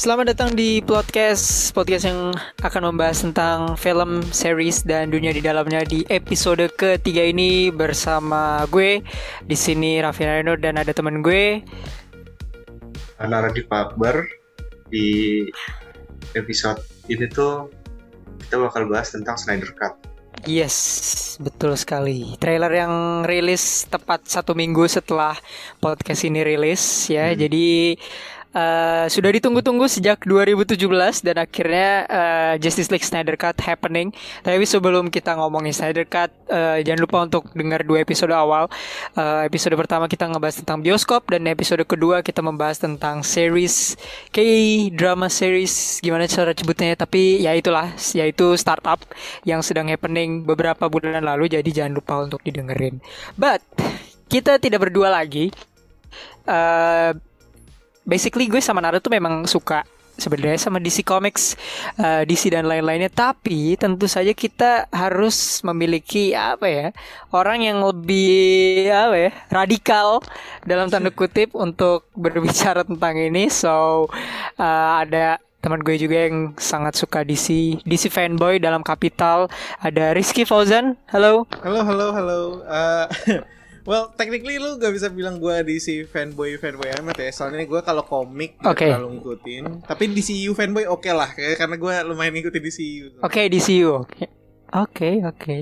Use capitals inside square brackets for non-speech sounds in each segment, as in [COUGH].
Selamat datang di podcast podcast yang akan membahas tentang film, series dan dunia di dalamnya di episode ketiga ini bersama gue di sini Raffi Reno dan ada teman gue Naradi Akbar di episode ini tuh kita bakal bahas tentang Snyder Cut. Yes, betul sekali. Trailer yang rilis tepat satu minggu setelah podcast ini rilis ya. Hmm. Jadi Uh, sudah ditunggu-tunggu sejak 2017 dan akhirnya uh, Justice League Snyder Cut happening. Tapi sebelum kita ngomongin Snyder Cut, uh, jangan lupa untuk dengar dua episode awal. Uh, episode pertama kita ngebahas tentang bioskop dan episode kedua kita membahas tentang series K drama series gimana cara sebutnya tapi ya itulah yaitu startup yang sedang happening beberapa bulan lalu jadi jangan lupa untuk didengerin. But kita tidak berdua lagi. Uh, basically gue sama Naruto memang suka sebenarnya sama DC Comics, uh, DC dan lain-lainnya. Tapi tentu saja kita harus memiliki apa ya orang yang lebih apa ya radikal dalam tanda kutip untuk berbicara tentang ini. So uh, ada teman gue juga yang sangat suka DC DC fanboy dalam Kapital. Ada Rizky Fauzan. Halo. Halo halo halo. Uh, [LAUGHS] Well, technically lu gak bisa bilang gue DC fanboy fanboy amat ya. Soalnya gue kalau komik okay. terlalu ngikutin. Tapi DCU fanboy oke okay lah, karena gue lumayan ngikutin DCU. Oke, okay, DCU. Oke, okay, oke. Okay.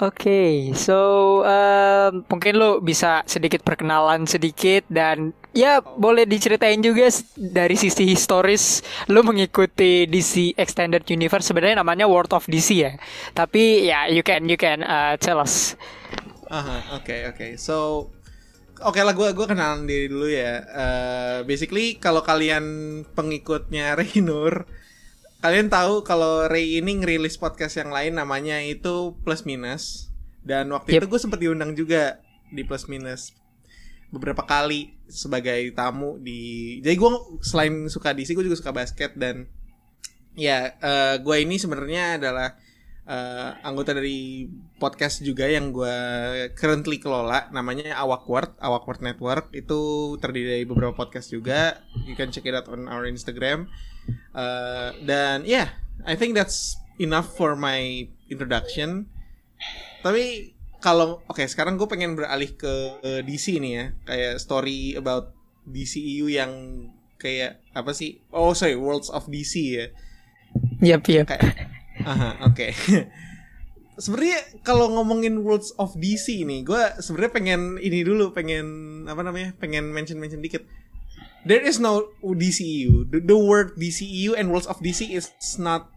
Oke, okay, so um, mungkin lo bisa sedikit perkenalan sedikit dan ya boleh diceritain juga dari sisi historis lo mengikuti DC Extended Universe sebenarnya namanya World of DC ya. Tapi ya you can you can uh, tell us. Aha, oke okay, oke. Okay. So Oke okay lah gue gue kenalan diri dulu ya. Uh, basically kalau kalian pengikutnya [LAUGHS] Ray Nur, kalian tahu kalau Ray ini ngerilis podcast yang lain namanya itu Plus Minus. Dan waktu yep. itu gue sempat diundang juga di Plus Minus beberapa kali sebagai tamu di. Jadi gue selain suka DC, gue juga suka basket dan ya uh, gue ini sebenarnya adalah uh, anggota dari podcast juga yang gue currently kelola namanya Awkward Awkward Network. Itu terdiri dari beberapa podcast juga. You can check it out on our Instagram. Uh, dan yeah I think that's enough for my introduction. Tapi kalau oke okay, sekarang gue pengen beralih ke DC nih ya. Kayak story about DCEU yang kayak apa sih? Oh sorry Worlds of DC ya. Yap, yap. Kayak, Aha, oke. Okay. [LAUGHS] sebenarnya kalau ngomongin Worlds of DC ini, gue sebenarnya pengen ini dulu, pengen apa namanya, pengen mention mention dikit. There is no DCEU. The, the word DCEU and Worlds of DC is not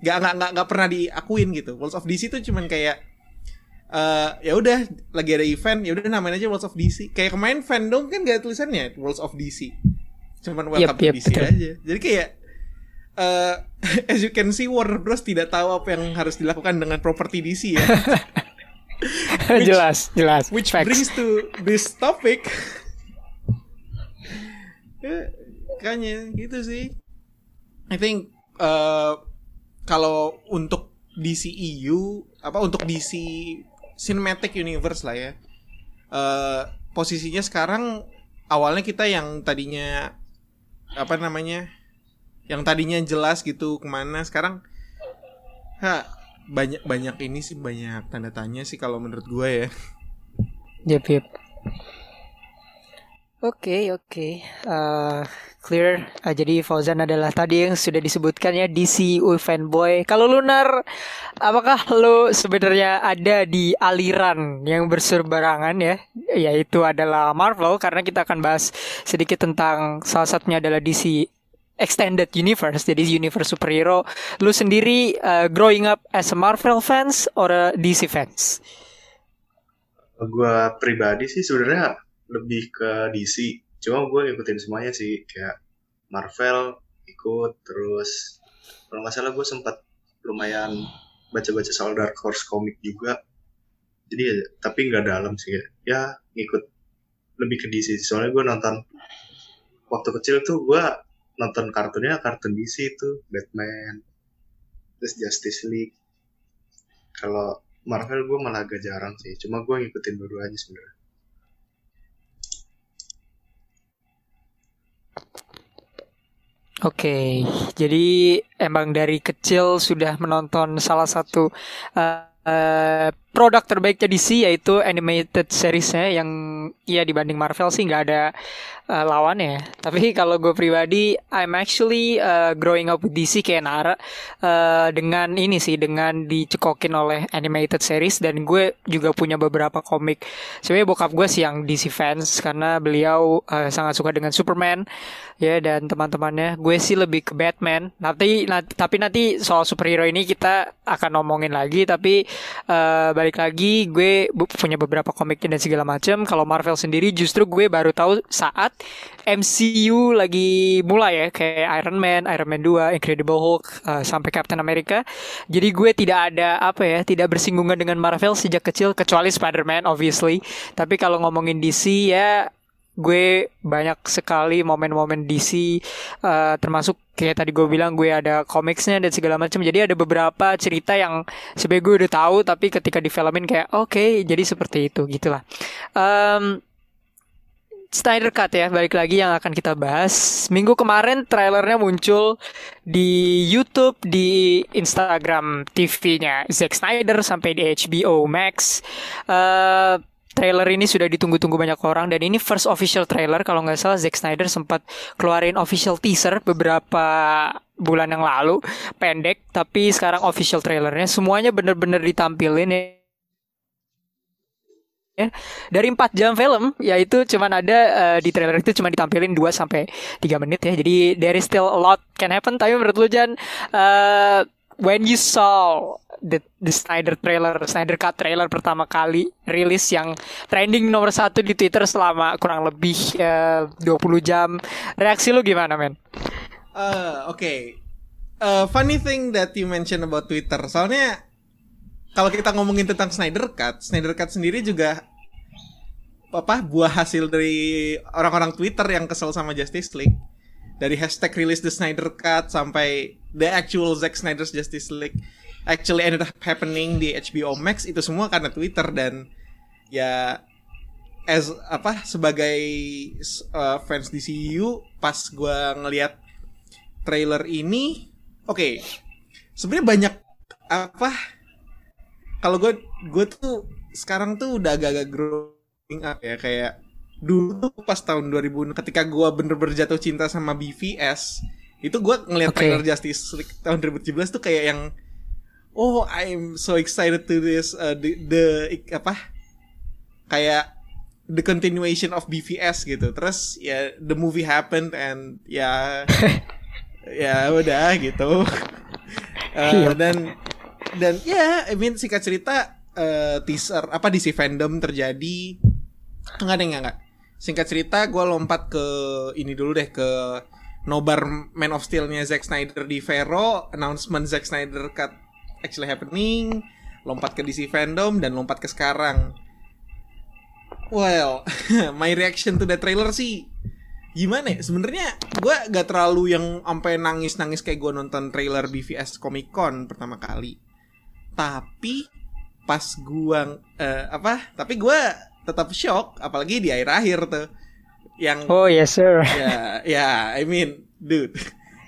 gak nggak nggak nggak pernah diakuin gitu. Worlds of DC itu cuman kayak uh, ya udah lagi ada event ya udah namain aja Worlds of DC. Kayak kemarin fandom kan gak ada tulisannya Worlds of DC. Cuman welcome yep, yep, DC betul. aja. Jadi kayak uh, [LAUGHS] as you can see Warner Bros tidak tahu apa yang harus dilakukan dengan properti DC ya. [LAUGHS] which, jelas, jelas. Which Facts. brings to this topic. ya, kayaknya gitu sih. I think uh, kalau untuk DCEU apa untuk DC Cinematic Universe lah ya. Uh, posisinya sekarang awalnya kita yang tadinya apa namanya yang tadinya jelas gitu ke mana sekarang ha banyak banyak ini sih banyak tanda tanya sih kalau menurut gue ya. Yep yep. Oke okay, oke. Okay. uh, clear. Uh, jadi Fauzan adalah tadi yang sudah disebutkan ya DC fanboy. Kalau Lunar apakah lo sebenarnya ada di aliran yang berserbarangan ya? Yaitu adalah Marvel karena kita akan bahas sedikit tentang salah satunya adalah DC extended universe jadi universe superhero lu sendiri uh, growing up as a Marvel fans or a DC fans? Gue pribadi sih sebenarnya lebih ke DC cuma gue ikutin semuanya sih kayak Marvel ikut terus kalau nggak salah gue sempat lumayan baca-baca soal Dark Horse komik juga. Jadi tapi nggak dalam sih ya. ya ngikut lebih ke DC soalnya gue nonton waktu kecil tuh gue nonton kartunnya kartun DC itu Batman terus Justice League. Kalau Marvel gue malah agak jarang sih cuma gue ngikutin dua-duanya sebenarnya. Oke, jadi emang dari kecil sudah menonton salah satu uh, uh, produk terbaiknya DC yaitu animated seriesnya yang ya dibanding Marvel sih nggak ada uh, lawannya. Tapi [LAUGHS] kalau gue pribadi, I'm actually uh, growing up with DC kayak Nara uh, dengan ini sih dengan dicekokin oleh animated series dan gue juga punya beberapa komik. Sebenarnya bokap gue sih yang DC fans karena beliau uh, sangat suka dengan Superman ya dan teman-temannya. Gue sih lebih ke Batman. Nanti, nanti tapi nanti soal superhero ini kita akan ngomongin lagi. Tapi uh, balik lagi, gue punya beberapa komiknya dan segala macam. Kalau Marvel sendiri justru gue baru tahu saat MCU lagi mulai ya kayak Iron Man, Iron Man 2, Incredible Hulk uh, sampai Captain America. Jadi gue tidak ada apa ya, tidak bersinggungan dengan Marvel sejak kecil kecuali Spider-Man obviously. Tapi kalau ngomongin DC ya gue banyak sekali momen-momen DC uh, termasuk kayak tadi gue bilang gue ada komiksnya dan segala macam jadi ada beberapa cerita yang sebenarnya gue udah tahu tapi ketika difilmin kayak oke okay, jadi seperti itu gitulah. Um, Snyder Cut ya balik lagi yang akan kita bahas. Minggu kemarin trailernya muncul di YouTube di Instagram TV-nya Zack Snyder sampai di HBO Max. Uh, trailer ini sudah ditunggu-tunggu banyak orang dan ini first official trailer. Kalau nggak salah Zack Snyder sempat keluarin official teaser beberapa bulan yang lalu pendek tapi sekarang official trailernya. Semuanya bener-bener ditampilin ya. Dari 4 jam film yaitu cuman ada uh, di trailer itu cuma ditampilin 2 sampai 3 menit ya. Jadi there is still a lot can happen. Tapi menurut lu Jan uh, when you saw the, the Snyder trailer, Snyder Cut trailer pertama kali rilis yang trending nomor satu di Twitter selama kurang lebih eh, uh, 20 jam. Reaksi lu gimana, men? Uh, Oke, okay. uh, funny thing that you mention about Twitter. Soalnya kalau kita ngomongin tentang Snyder Cut, Snyder Cut sendiri juga apa buah hasil dari orang-orang Twitter yang kesel sama Justice League. Dari hashtag release the Snyder Cut sampai the actual Zack Snyder's Justice League actually ended up happening di HBO Max itu semua karena Twitter dan ya as apa sebagai uh, fans DCU pas gue ngelihat trailer ini oke okay, sebenarnya banyak apa kalau gue gue tuh sekarang tuh udah agak-agak growing up ya kayak dulu pas tahun 2000 ketika gue bener-bener jatuh cinta sama BVS itu gue ngeliat okay. trailer Justice League tahun 2017 tuh kayak yang oh I'm so excited to this uh, the, the apa? Kayak the continuation of BVS gitu. Terus ya the movie happened and ya [LAUGHS] ya udah gitu. [LAUGHS] Uh, dan dan ya yeah, I mean singkat cerita uh, teaser apa DC fandom terjadi. Enggak deh enggak, enggak. Singkat cerita gue lompat ke ini dulu deh ke nobar Man of Steel-nya Zack Snyder di Vero. Announcement Zack Snyder cut actually happening, lompat ke DC fandom dan lompat ke sekarang. Well, [LAUGHS] my reaction to the trailer sih gimana ya? Sebenarnya gue gak terlalu yang sampai nangis-nangis kayak gue nonton trailer BVS Comic Con pertama kali. Tapi pas gue uh, apa? Tapi gue tetap shock, apalagi di akhir-akhir tuh. Yang Oh yes sir. [LAUGHS] Ya, yeah, ya, yeah, I mean, dude,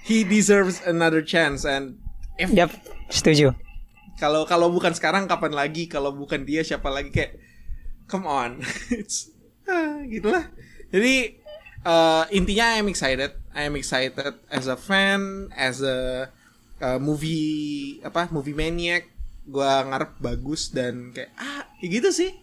he deserves another chance and if yep, setuju. Kalau kalau bukan sekarang kapan lagi? Kalau bukan dia siapa lagi kayak come on. [LAUGHS] Ah, gitulah. Jadi uh, intinya I am excited. I am excited as a fan, as a uh, movie apa movie maniac. Gua ngarep bagus dan kayak ah gitu sih.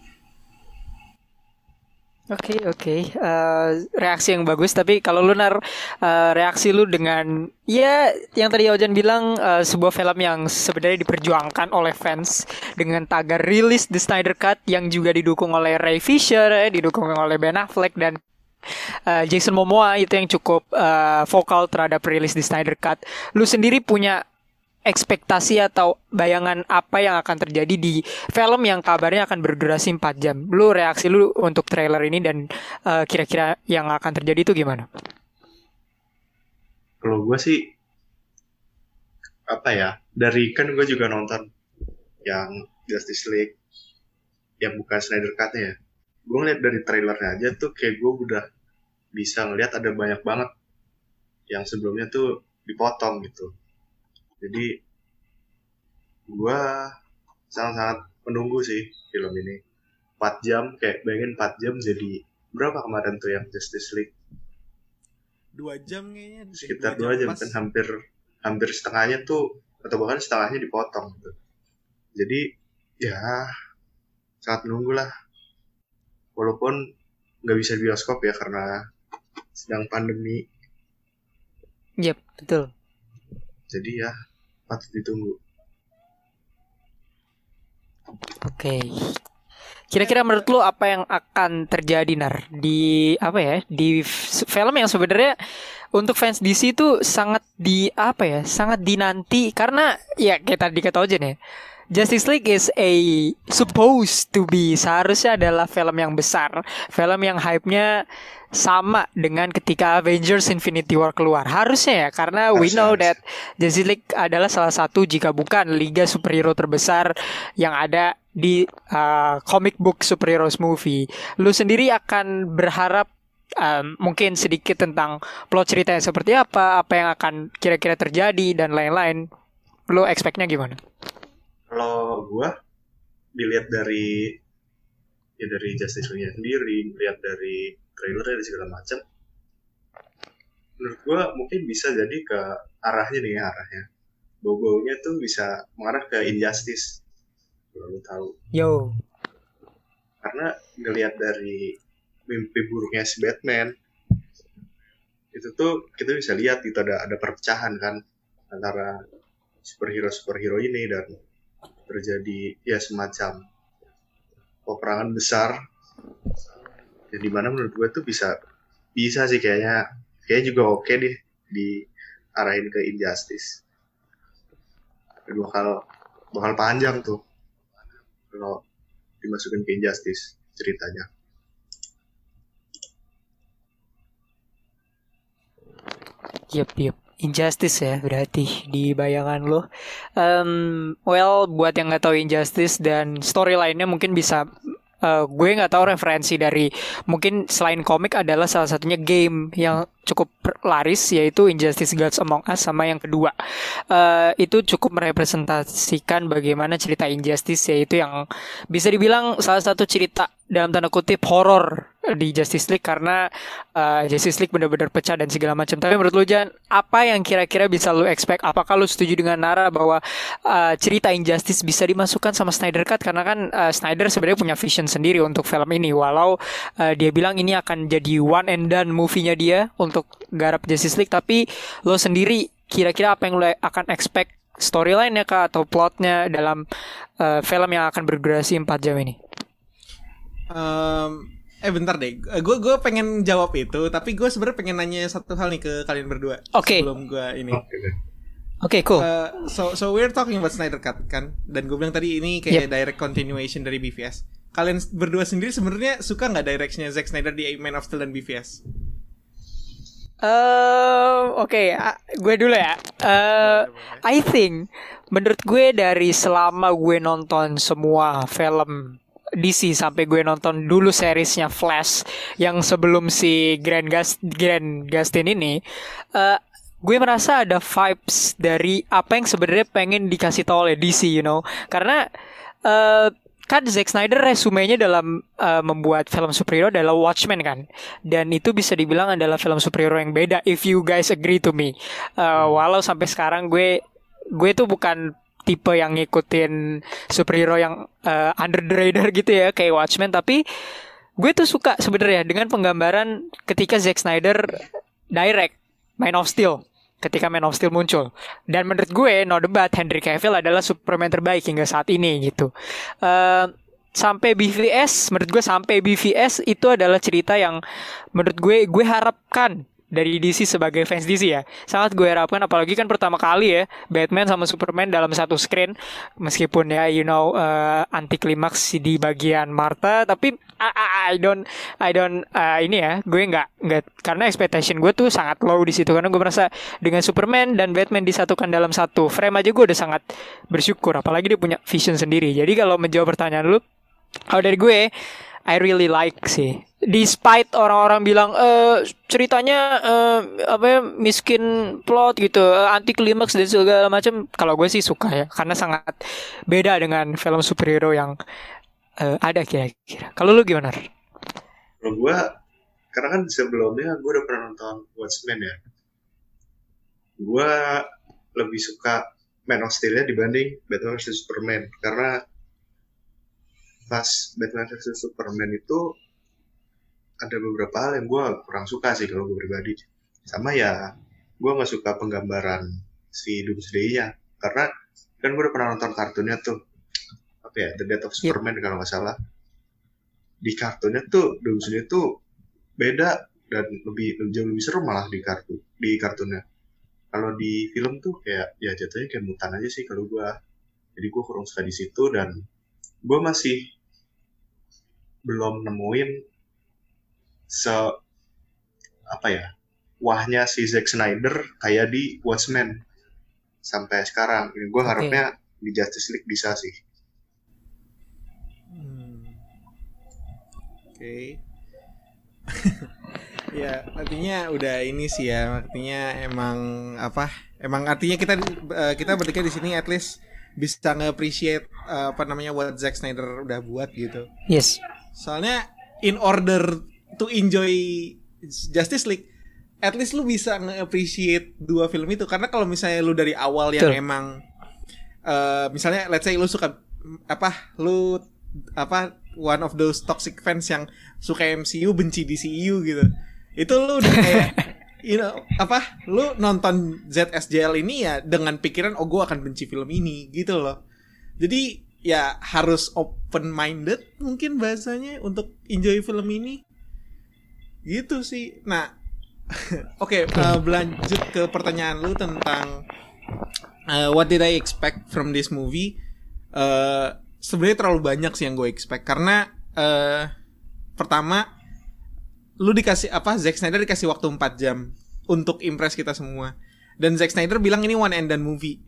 Oke okay, oke okay. uh, eh, reaksi yang bagus tapi kalau lunar uh, reaksi lu dengan ya yang tadi Ojan bilang uh, sebuah film yang sebenarnya diperjuangkan oleh fans dengan tagar rilis The Snyder Cut yang juga didukung oleh Ray Fisher ya, didukung oleh Ben Affleck dan uh, Jason Momoa itu yang cukup uh, vokal terhadap rilis The Snyder Cut. Lu sendiri punya ekspektasi atau bayangan apa yang akan terjadi di film yang kabarnya akan berdurasi 4 jam. Lu reaksi lu untuk trailer ini dan eh, kira-kira yang akan terjadi itu gimana? Kalau gue sih apa ya dari kan gue juga nonton yang Justice League yang bukan Snyder Cut ya. Gue ngeliat dari trailernya aja tuh kayak gue udah bisa ngeliat ada banyak banget yang sebelumnya tuh dipotong gitu jadi gua sangat-sangat menunggu sih film ini. 4 jam kayak bayangin 4 jam jadi berapa kemarin tuh yang Justice League? Dua jam kayaknya sekitar dua jam, pas. kan hampir hampir setengahnya tuh atau bahkan setengahnya dipotong gitu. Jadi ya sangat menunggu lah. Walaupun nggak bisa di bioskop ya karena sedang pandemi. Yep, betul. jadi ya patut ditunggu. Oke. Kira-kira menurut lu apa yang akan terjadi nar? Di apa ya di film yang sebenarnya untuk fans DC itu sangat di apa ya sangat dinanti. Karena ya kayak tadi kata Ojen ya Justice League is a supposed to be seharusnya adalah film yang besar film yang hype-nya sama dengan ketika Avengers Infinity War keluar harusnya ya karena we know that Justice League adalah salah satu jika bukan liga superhero terbesar yang ada di uh, comic book superheroes movie. Lu sendiri akan berharap um, mungkin sedikit tentang plot ceritanya seperti apa, apa yang akan kira-kira terjadi dan lain-lain. Lu expect-nya gimana? Kalau gua dilihat dari ya dari Justice League sendiri melihat dari trailer dari segala macam menurut gua mungkin bisa jadi ke arahnya nih arahnya bau-baunya tuh bisa mengarah ke injustice kalau lu tahu Yo. karena ngelihat dari mimpi buruknya si Batman itu tuh kita bisa lihat itu ada ada perpecahan kan antara superhero superhero ini dan terjadi ya semacam peperangan besar. Ya di mana menurut gue tuh bisa bisa sih kayaknya. Kayaknya juga oke deh diarahin ke injustice. Bakal bakal panjang tuh kalau dimasukin ke injustice ceritanya. Yep, yep. Injustice ya berarti di bayangan lo. Em, well, buat yang nggak tahu Injustice dan storyline-nya mungkin bisa eh, gue nggak tahu referensi dari mungkin selain komik adalah salah satunya game yang cukup laris yaitu Injustice Gods Among Us sama yang kedua eh, itu cukup merepresentasikan bagaimana cerita Injustice yaitu yang bisa dibilang salah satu cerita dalam tanda kutip horor di Justice League karena uh, Justice League benar-benar pecah dan segala macam. Tapi menurut lu Jan, apa yang kira-kira bisa lu expect? Apakah lu setuju dengan Nara bahwa uh, cerita Injustice bisa dimasukkan sama Snyder Cut karena kan uh, Snyder sebenarnya punya vision sendiri untuk film ini walau uh, dia bilang ini akan jadi one and done movie-nya dia untuk garap Justice League tapi lo sendiri kira-kira apa yang lo akan expect storyline-nya kah atau plotnya dalam uh, film yang akan berdurasi 4 jam ini? Em, eh bentar deh, gue gue pengen jawab itu, tapi gue sebenarnya pengen nanya satu hal nih ke kalian berdua Oke. sebelum gue ini. oke deh Oke, cool. Eh, so so we're talking about Snyder Cut kan, dan gue bilang tadi ini kayak direct continuation dari BVS. Kalian berdua sendiri sebenarnya suka nggak directionnya Zack Snyder di Man of Steel dan BVS? Eh, oke, ah, gue dulu ya. Eh, I think menurut gue dari selama gue nonton semua film DC sampai gue nonton dulu seriesnya Flash yang sebelum si Grand Gas Grand Gustin ini, eh, gue merasa ada vibes dari apa yang sebenarnya pengen dikasih tahu oleh DC, you know, karena eh kan Zack Snyder resumenya dalam eh, membuat film superhero adalah Watchmen kan? Dan itu bisa dibilang adalah film superhero yang beda if you guys agree to me. Eh, walau sampai sekarang gue gue tuh bukan tipe yang ngikutin superhero yang eh, under the radar [LAUGHS] gitu ya kayak Watchmen. Tapi gue tuh suka sebenarnya dengan penggambaran ketika Zack Snyder direct Man of Steel ketika Man of Steel muncul. Dan menurut gue no debat Henry Cavill adalah Superman terbaik hingga saat ini gitu. Eh, sampai BVS menurut gue sampai BVS itu adalah cerita yang menurut gue gue harapkan dari DC sebagai fans DC ya. Sangat gue harapkan apalagi kan pertama kali ya Batman sama Superman dalam satu screen. Meskipun ya you know eh, anti klimaks di bagian Martha tapi I, I- I don't I don't eh, ini ya gue nggak nggak karena expectation gue tuh sangat low di situ. Karena gue merasa dengan Superman dan Batman disatukan dalam satu frame aja gue udah sangat bersyukur. Apalagi dia punya vision sendiri. Jadi kalau menjawab pertanyaan lu kalau dari gue I really like sih. Despite orang-orang bilang eh ceritanya eh, apa ya miskin plot gitu, eh, anti klimaks dan segala macam. Kalau gue sih suka ya, karena sangat beda dengan film superhero yang eh, ada kira-kira. Kalau lu gimana? Kalau gue, karena kan sebelumnya gue udah pernah nonton Watchmen ya. Gue lebih suka Man of Steel-nya dibanding Batman vs Superman karena pas Batman vs Superman itu ada beberapa hal yang gue kurang suka sih kalau gue pribadi. Sama ya gue nggak suka penggambaran si Doomsday-nya. Karena kan gue udah pernah nonton kartunnya tuh. Apa ya The Death of Yep. Superman kalau nggak salah. Di kartunnya tuh Doomsday itu beda dan lebih jauh lebih seru malah di kartu di kartunnya. Kalau di film tuh kayak ya jatuhnya kayak mutan aja sih kalau gue jadi gue kurang suka di situ dan gue masih belum nemuin se apa ya wahnya si Zack Snyder kayak di Watchmen sampai sekarang ini gue harapnya di Justice League bisa sih Hmm. Oke. [LAUGHS] ya, artinya udah ini sih ya, artinya emang apa? Emang artinya kita eh, kita bertiga di sini at least bisa nge-appreciate eh, apa namanya what Zack Snyder udah buat gitu. Yes. Soalnya in order to enjoy Justice League, at least lu bisa nge-appreciate dua film itu karena kalau misalnya lu dari awal yang Betul. emang eh misalnya let's say lu suka apa lu apa one of those toxic fans yang suka MCU benci DCU gitu. Itu lu udah kayak [LAUGHS] you know apa lu nonton ZSJL ini ya dengan pikiran oh gue akan benci film ini gitu loh. Jadi ya harus open minded mungkin bahasanya untuk enjoy film ini. Gitu sih. Nah, [LAUGHS] oke, eh, berlanjut ke pertanyaan lu tentang eh, what did I expect from this movie? Eh sebenarnya terlalu banyak sih yang gue expect karena eh pertama lu dikasih apa Zack Snyder dikasih waktu 4 jam untuk impress kita semua. Dan Zack Snyder bilang ini one and done movie.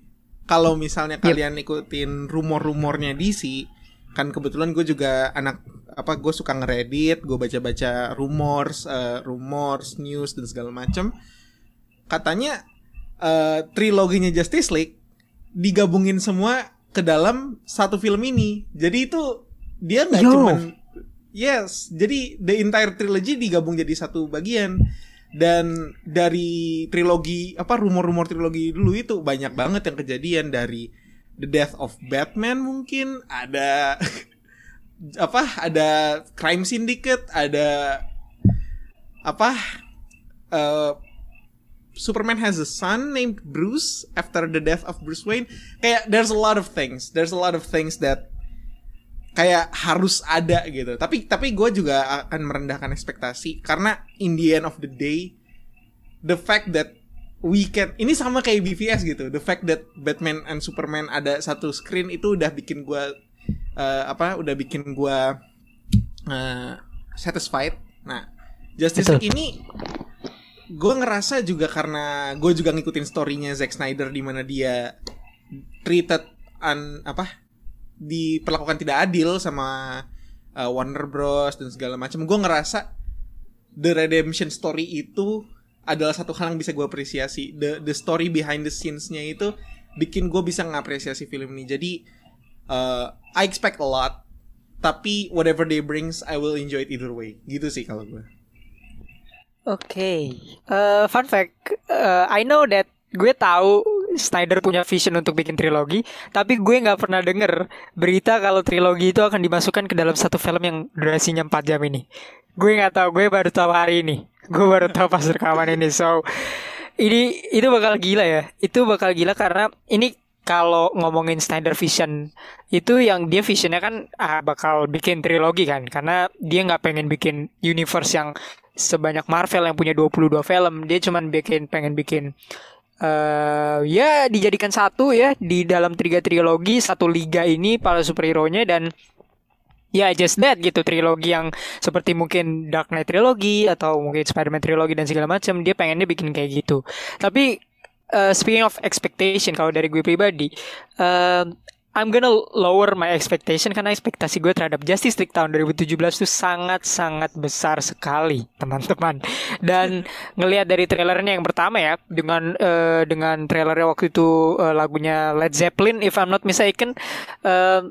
Kalau misalnya Yep. kalian ikutin rumor-rumornya DC, kan kebetulan gue juga anak apa gue suka ngeredit, gue baca-baca rumors, eh, rumors, news dan segala macem. Katanya eh, triloginya Justice League digabungin semua ke dalam satu film ini. Jadi itu dia nggak cuman yes, jadi the entire trilogy digabung jadi satu bagian. Dan dari trilogi apa rumor-rumor trilogi dulu itu banyak banget yang kejadian dari The Death of Batman mungkin ada [LAUGHS] apa ada Crime Syndicate ada apa eh, Superman has a son named Bruce after the death of Bruce Wayne. Kayak there's a lot of things. There's a lot of things that kayak harus ada gitu. Tapi tapi gue juga akan merendahkan ekspektasi karena in the end of the day the fact that we can ini sama kayak BVS gitu. The fact that Batman and Superman ada satu screen itu udah bikin gue eh, apa? Udah bikin gue eh, satisfied. Nah, Justice. League ini gue ngerasa juga karena gue juga ngikutin storynya Zack Snyder di mana dia treated an apa diperlakukan tidak adil sama uh, Warner Bros. dan segala macam. Gue ngerasa the redemption story itu adalah satu hal yang bisa gue apresiasi. The the story behind the scenes-nya itu bikin gue bisa ngapresiasi film ini. Jadi uh, I expect a lot tapi whatever they brings I will enjoy it either way. Gitu sih kalau gue Oke, Eh, fun fact, eh, I know that gue tahu Snyder punya vision untuk bikin trilogi, tapi gue nggak pernah denger berita kalau trilogi itu akan dimasukkan ke dalam satu film yang durasinya 4 jam ini. Gue nggak tahu, gue baru tahu hari ini. Gue baru tahu pas rekaman ini. So, ini itu bakal gila ya. Itu bakal gila karena ini kalau ngomongin Snyder Vision itu yang dia visionnya kan ah, bakal bikin trilogi kan karena dia nggak pengen bikin universe yang sebanyak Marvel yang punya 22 film dia cuman bikin pengen bikin eh ya dijadikan satu ya di dalam tiga trilogi satu liga ini para superhero nya dan ya just that gitu trilogi yang seperti mungkin Dark Knight trilogi atau mungkin Spider-Man trilogi dan segala macam dia pengennya bikin kayak gitu. Tapi eh, speaking of expectation kalau dari gue pribadi eh, I'm gonna lower my expectation karena ekspektasi gue terhadap Justice League tahun 2017 itu sangat-sangat besar sekali, teman-teman. Dan [LAUGHS] ngelihat dari trailernya yang pertama ya, dengan uh, dengan trailernya waktu itu uh, lagunya Led Zeppelin, if I'm not mistaken, uh,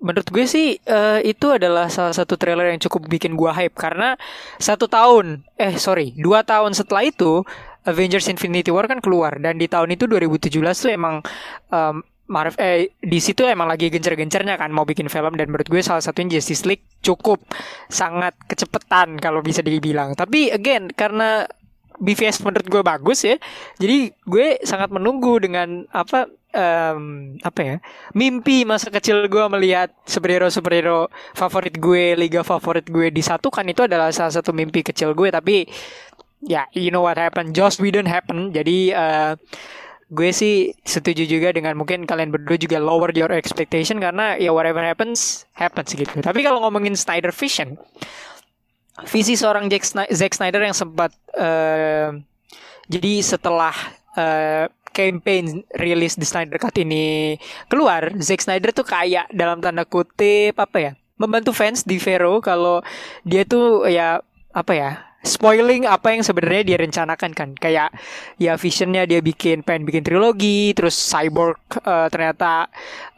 menurut gue sih uh, itu adalah salah satu trailer yang cukup bikin gue hype karena satu tahun, eh sorry, dua tahun setelah itu Avengers Infinity War kan keluar dan di tahun itu 2017 tuh emang um, Marvel eh di situ emang lagi gencar-gencarnya kan mau bikin film dan menurut gue salah satunya Justice League cukup sangat kecepetan kalau bisa dibilang. Tapi again karena BVS menurut gue bagus ya. Jadi gue sangat menunggu dengan apa um, apa ya mimpi masa kecil gue melihat superhero superhero favorit gue liga favorit gue disatukan itu adalah salah satu mimpi kecil gue tapi ya you know what happened Josh Whedon happen jadi uh, gue sih setuju juga dengan mungkin kalian berdua juga lower your expectation karena ya whatever happens happens gitu. Tapi kalau ngomongin Snyder Vision, visi seorang Jack Snyder, Zack Snyder yang sempat uh, jadi setelah uh, campaign rilis The Snyder Cut ini keluar, Zack Snyder tuh kayak dalam tanda kutip apa ya? membantu fans di Vero kalau dia tuh ya apa ya spoiling apa yang sebenarnya dia rencanakan kan? Kayak ya visionnya dia bikin pengen bikin trilogi terus cyborg uh, ternyata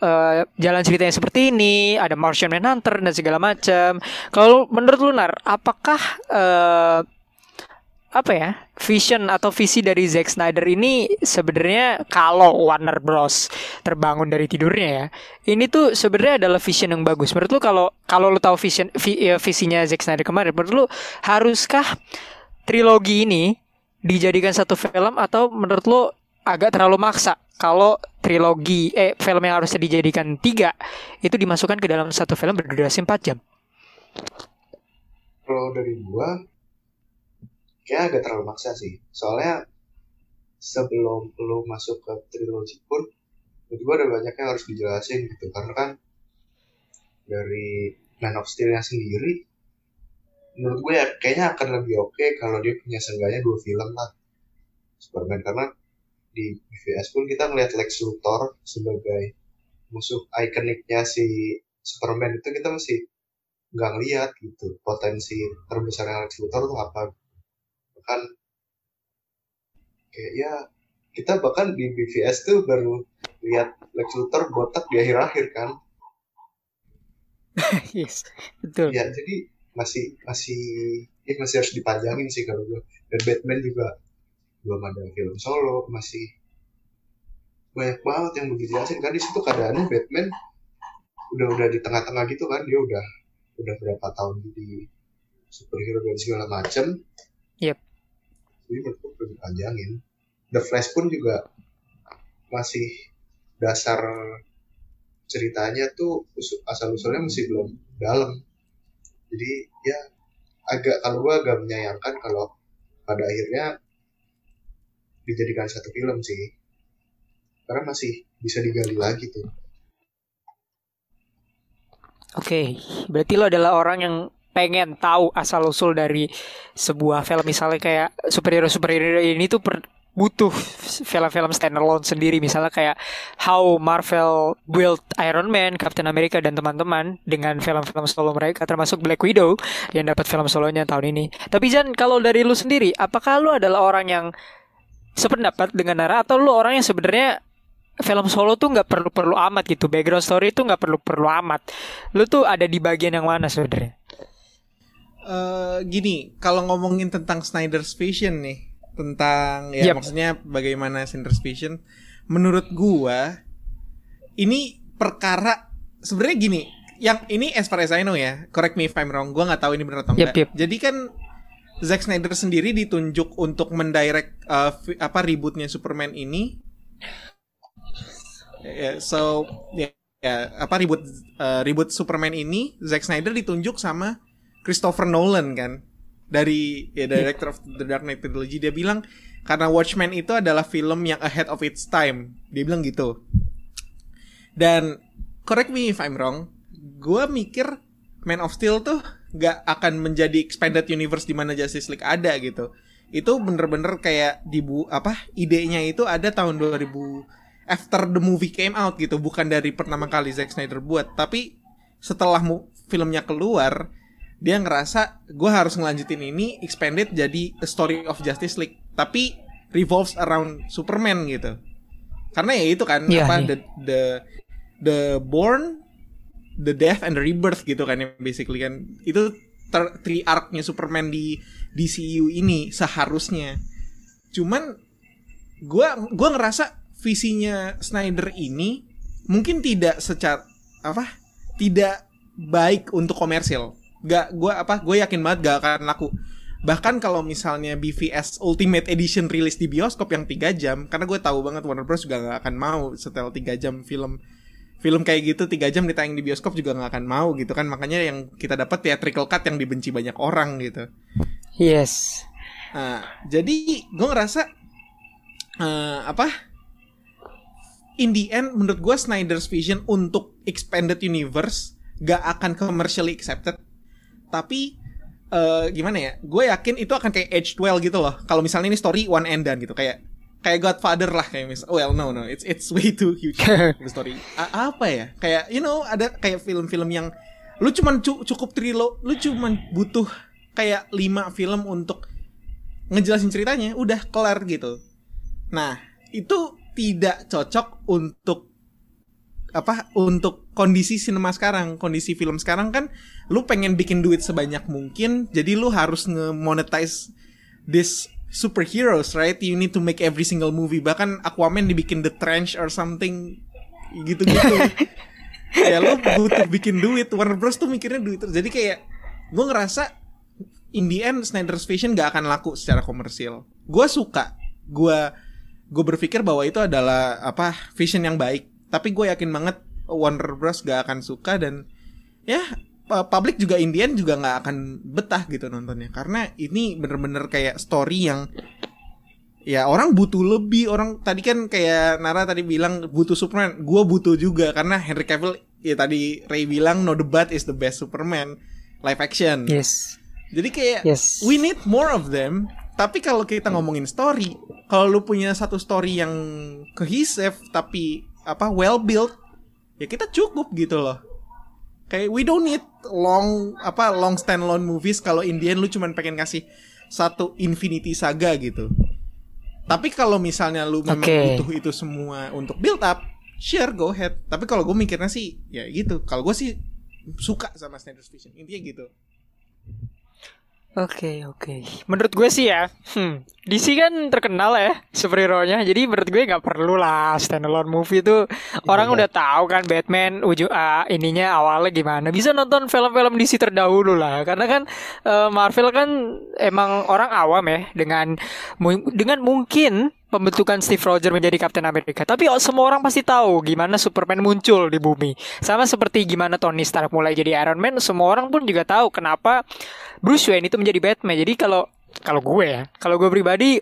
uh, jalan ceritanya seperti ini ada Martian Manhunter dan segala macam. Kalau menurut Lunar apakah uh, apa ya vision atau visi dari Zack Snyder ini sebenarnya kalau Warner Bros. terbangun dari tidurnya ya ini tuh sebenarnya adalah vision yang bagus. Menurut lu kalau kalau lu tahu vision vi, ya, visinya Zack Snyder kemarin menurut lu haruskah trilogi ini dijadikan satu film atau menurut lu agak terlalu maksa kalau trilogi eh film yang harusnya dijadikan tiga itu dimasukkan ke dalam satu film berdurasi 4 jam? Kalau dari gua kayak agak terlalu maksa sih. Soalnya sebelum lo masuk ke trilogi pun gue ada banyak yang harus dijelasin gitu. Karena kan dari Man of Steel yang sendiri menurut gue ya kayaknya akan lebih oke okay kalau dia punya seenggaknya dua film lah. Superman karena di BVS pun kita ngeliat Lex Luthor sebagai musuh ikoniknya si Superman itu kita masih nggak ngeliat gitu. Potensi terbesar Lex Luthor itu apa bahkan kayak ya kita bahkan di BVS tuh baru lihat Lex Luthor botak di akhir-akhir kan. [LAUGHS] Yes betul. Ya jadi masih masih ya masih harus dipanjangin sih kalau gue dan Batman juga belum ada film solo masih banyak banget yang begitu jelasin kan di situ keadaannya Batman udah udah di tengah-tengah gitu kan dia udah udah berapa tahun di superhero dan segala macam yep jadi menurut gue perlu dipanjangin. The Flash pun juga masih dasar ceritanya tuh asal usulnya masih belum dalam. Jadi ya agak kalau gue agak menyayangkan kalau pada akhirnya dijadikan satu film sih. Karena masih bisa digali lagi tuh. Oke, okay, berarti lo adalah orang yang pengen tahu asal usul dari sebuah film misalnya kayak superhero superhero ini tuh per, butuh film-film standalone sendiri misalnya kayak how Marvel build Iron Man, Captain America dan teman-teman dengan film-film solo mereka termasuk Black Widow yang dapat film solonya tahun ini. Tapi Jan kalau dari lu sendiri, apakah lu adalah orang yang sependapat dengan Nara atau lu orang yang sebenarnya film solo tuh nggak perlu perlu amat gitu background story tuh nggak perlu perlu amat. Lu tuh ada di bagian yang mana sebenarnya? Uh, gini, kalau ngomongin tentang Snyder's Vision nih, tentang ya yep. maksudnya bagaimana Snyder's Vision, menurut gua ini perkara sebenarnya gini, yang ini as far as I know ya, correct me if I'm wrong, gua nggak tahu ini benar atau enggak. Yep, yep. Jadi kan Zack Snyder sendiri ditunjuk untuk mendirect uh, apa rebootnya Superman ini. Yeah, so ya yeah, yeah, apa reboot uh, reboot Superman ini Zack Snyder ditunjuk sama Christopher Nolan kan? Dari ya director of the Dark Knight trilogy. Dia bilang karena Watchmen itu adalah film yang ahead of its time. Dia bilang gitu. Dan correct me if I'm wrong gue mikir Man of Steel tuh gak akan menjadi expanded universe di mana Justice League ada gitu. Itu bener-bener kayak dibu apa idenya itu ada tahun 2000 after the movie came out gitu, bukan dari pertama kali Zack Snyder buat, tapi setelah mu- filmnya keluar, dia ngerasa gue harus ngelanjutin ini expanded jadi A Story of Justice League, tapi revolves around Superman gitu. Karena ya itu kan Iya, apa iya. the the the born, the death and the rebirth gitu kan yang basically kan itu ter- three arc-nya Superman di DCU ini seharusnya. Cuman gua gua ngerasa visinya Snyder ini mungkin tidak secara apa? tidak baik untuk komersil. Gak gua apa? Gue yakin banget gak akan laku. Bahkan kalau misalnya BVS Ultimate Edition rilis di bioskop yang 3 jam, karena gue tahu banget Warner Bros juga gak akan mau setel 3 jam film film kayak gitu 3 jam ditayang di bioskop juga nggak akan mau gitu kan makanya yang kita dapat theatrical cut yang dibenci banyak orang gitu Yes. Nah, jadi gue ngerasa eh, apa? In the end, menurut gue Snyder's vision untuk expanded universe gak akan commercially accepted. Tapi eh, gimana ya? Gue yakin itu akan kayak age well gitu loh. Kalau misalnya ini story one and done gitu, kayak kayak Godfather lah kayak mis. Well, no no, it's it's way too huge [LAUGHS] the story. A- apa ya? Kayak you know ada kayak film-film yang lu cuman cu- cukup trilo, lu cuman butuh kayak lima film untuk ngejelasin ceritanya udah kelar gitu. Nah, itu tidak cocok untuk apa untuk kondisi sinema sekarang, kondisi film sekarang kan lu pengen bikin duit sebanyak mungkin, jadi lu harus nge-monetize this superheroes, right? You need to make every single movie. Bahkan Aquaman dibikin The Trench or something gitu-gitu. [LAUGHS] ya lu butuh bikin duit. Warner Bros tuh mikirnya duit terus. Jadi kayak gue ngerasa in the end Snyder's Vision gak akan laku secara komersil. Gue suka, gue gue berpikir bahwa itu adalah apa vision yang baik. Tapi gue yakin banget Warner Bros gak akan suka dan ya pu- publik juga in the end juga nggak akan betah gitu nontonnya karena ini bener-bener kayak story yang ya orang butuh lebih orang tadi kan kayak Nara tadi bilang butuh Superman gue butuh juga karena Henry Cavill ya tadi Ray bilang no debat is the best Superman live action Yes. jadi kayak Yes. we need more of them. Tapi kalau kita ngomongin story, kalau lu punya satu story yang cohesive tapi apa well built, ya kita cukup gitu loh. Kayak we don't need long apa long standalone movies kalau Indian lu cuman pengen kasih satu Infinity Saga gitu. Tapi kalau misalnya lu memang Oke. butuh itu semua untuk build up, sure go ahead. Tapi kalau gue mikirnya sih ya gitu. Kalau gue sih suka sama Snyder's Vision. Intinya gitu. Oke oke. Menurut gue sih ya, hmm, DC kan terkenal ya superhero-nya. Jadi menurut gue nggak perlu lah standalone movie itu orang udah tahu kan Batman ujung ah, ininya awalnya gimana. Bisa nonton film-film DC terdahulu lah. Karena kan eh, Marvel kan emang orang awam ya dengan dengan mungkin pembentukan Steve Rogers menjadi Captain America. Tapi oh, semua orang pasti tahu gimana Superman muncul di bumi. Sama seperti gimana Tony Stark mulai jadi Iron Man, semua orang pun juga tahu kenapa Bruce Wayne itu menjadi Batman. Jadi kalau kalau gue ya, kalau gue pribadi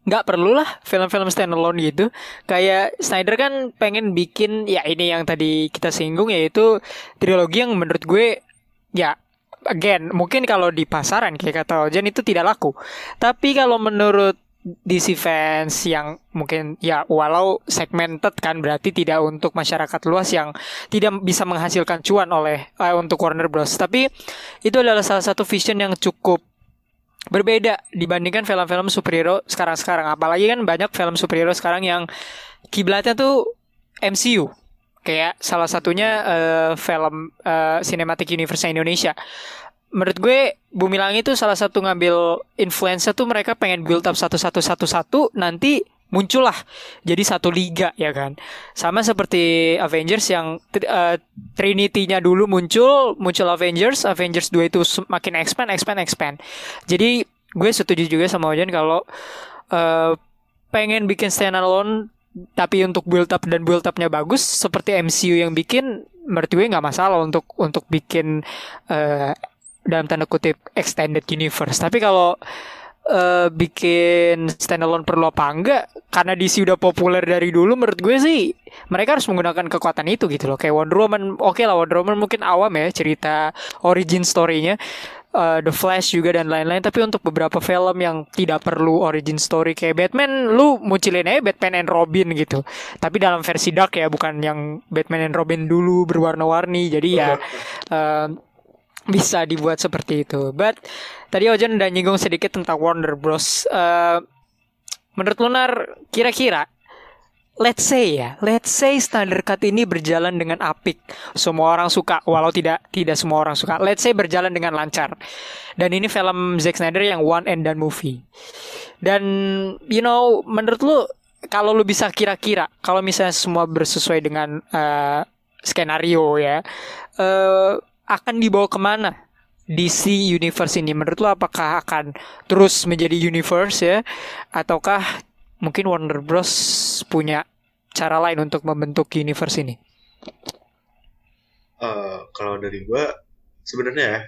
nggak perlu lah film-film standalone gitu. Kayak Snyder kan pengen bikin ya ini yang tadi kita singgung yaitu trilogi yang menurut gue ya again mungkin kalau di pasaran kayak kata Ojan itu tidak laku. Tapi kalau menurut DC fans yang mungkin ya walau segmented kan berarti tidak untuk masyarakat luas yang tidak bisa menghasilkan cuan oleh eh, untuk Warner Bros. Tapi itu adalah salah satu vision yang cukup berbeda dibandingkan film-film superhero sekarang-sekarang. Apalagi kan banyak film superhero sekarang yang kiblatnya tuh MCU. Kayak salah satunya eh, film eh, Cinematic Universe Indonesia. Menurut gue Bumi Langit itu salah satu ngambil influencer tuh mereka pengen build up satu-satu-satu-satu nanti muncullah jadi satu liga ya kan? Sama seperti Avengers yang eh, Trinity-nya dulu muncul muncul Avengers Avengers 2 itu semakin expand expand expand. Jadi gue setuju juga sama Ojan kalau eh, pengen bikin standalone tapi untuk build up dan build upnya bagus seperti MCU yang bikin menurut gue nggak masalah untuk untuk bikin eh, dalam tanda kutip extended universe. Tapi kalau eh, bikin standalone perlu apa enggak? Karena DC udah populer dari dulu menurut gue sih mereka harus menggunakan kekuatan itu gitu loh. Kayak Wonder Woman oke lah Wonder Woman mungkin awam ya cerita origin story-nya. Uh, The Flash juga dan lain-lain. Tapi untuk beberapa film yang tidak perlu origin story kayak Batman lu muncilin aja Batman and Robin gitu. Tapi dalam versi dark ya bukan yang Batman and Robin dulu berwarna-warni. Jadi ya uh, bisa dibuat seperti itu but tadi Ojan udah nyinggung sedikit tentang Warner Bros uh, menurut Lunar kira-kira let's say ya, let's say standar cut ini berjalan dengan apik. Semua orang suka, walau tidak tidak semua orang suka. Let's say berjalan dengan lancar. Dan ini film Zack Snyder yang one and done movie. Dan you know, menurut lu kalau lu bisa kira-kira, kalau misalnya semua bersesuai dengan uh, skenario ya, uh, akan dibawa ke mana? DC Universe ini menurut lu apakah akan terus menjadi universe ya ataukah mungkin Warner Bros punya cara lain untuk membentuk universe ini? Uh, kalau dari gue sebenarnya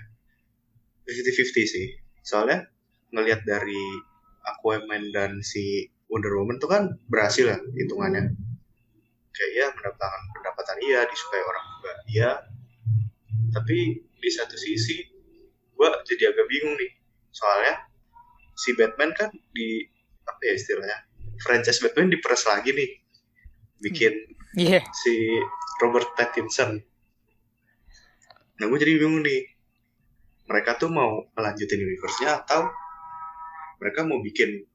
50-50 sih. Soalnya ngelihat dari Aquaman dan si Wonder Woman tuh kan berhasil ya hitungannya. Kayak ya pendapatan pendapatan iya disukai orang juga iya. Tapi di satu sisi gue jadi agak bingung nih. Soalnya si Batman kan di apa ya istilahnya franchise Batman diperes lagi nih. Bikin yeah. si Robert Pattinson. Nah gue jadi bingung nih. Mereka tuh mau melanjutin universe-nya atau mereka mau bikin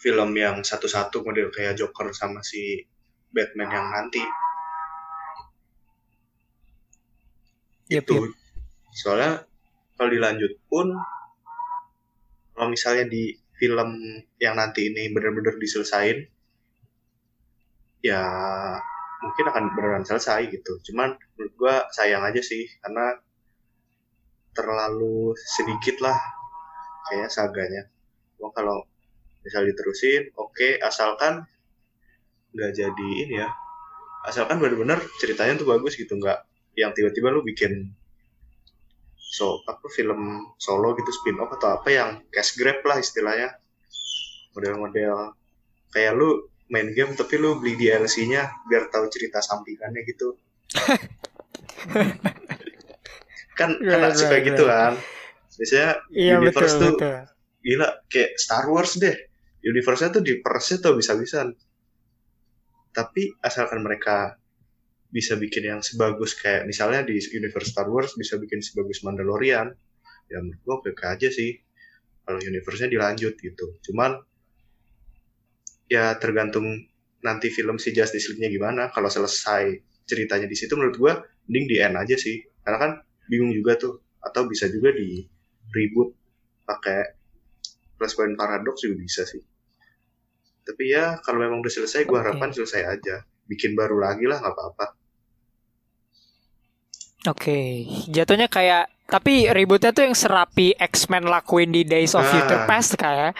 film yang satu-satu model kayak Joker sama si Batman yang nanti yep, itu yep. soalnya kalau dilanjut pun kalau misalnya di film yang nanti ini benar-benar diselesain ya mungkin akan beneran selesai gitu. Cuman menurut gue sayang aja sih karena terlalu sedikit lah kayaknya saganya. Cuma kalau misal diterusin oke okay, asalkan nggak jadi ini ya. Asalkan benar-benar ceritanya tuh bagus gitu nggak yang tiba-tiba lu bikin so apa film solo gitu spin off atau apa yang cash grab lah istilahnya. Model-model kayak lu main game tapi lu beli DLC-nya biar tahu cerita sampingannya gitu. [LAUGHS] Kan Right, anak suka right, gitu kan. Biasanya Iya universe betul tuh betul. gila kayak Star Wars deh. Universe-nya tuh dipersnya tuh bisa-bisan tapi asalkan mereka bisa bikin yang sebagus kayak misalnya di universe Star Wars bisa bikin sebagus Mandalorian. Ya menurut gua oke aja sih kalau universe-nya dilanjut gitu. Cuman ya tergantung nanti film si Justice League-nya gimana. Kalau selesai ceritanya di situ menurut gua mending di end aja sih. Karena kan bingung juga tuh. Atau bisa juga di reboot pakai Flashpoint Paradox juga bisa sih. Tapi ya kalau memang udah selesai gua Oke. harapan selesai aja. Bikin baru lagi lah nggak apa-apa Oke, jatuhnya kayak tapi ributnya tuh yang serapi X-Men lakuin di Days of Ah. Future Past kayak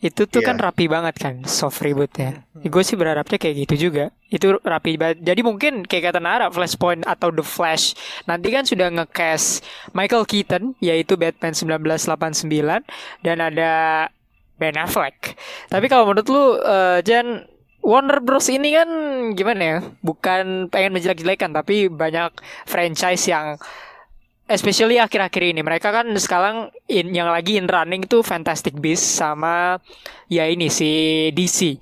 itu tuh Iya. kan rapi banget kan soft rebootnya. Gue sih berharapnya kayak gitu juga. Itu rapi banget. Jadi mungkin kayak kata Nara, Flashpoint atau The Flash nanti kan sudah nge-cast Michael Keaton yaitu Batman 1989 dan ada Ben Affleck. Tapi kalau menurut lu eh, Jan Warner Bros ini kan gimana ya? Bukan pengen menjelek-jelekan tapi banyak franchise yang especially akhir-akhir ini mereka kan sekarang in, yang lagi in running itu Fantastic Beasts sama ya ini si DC.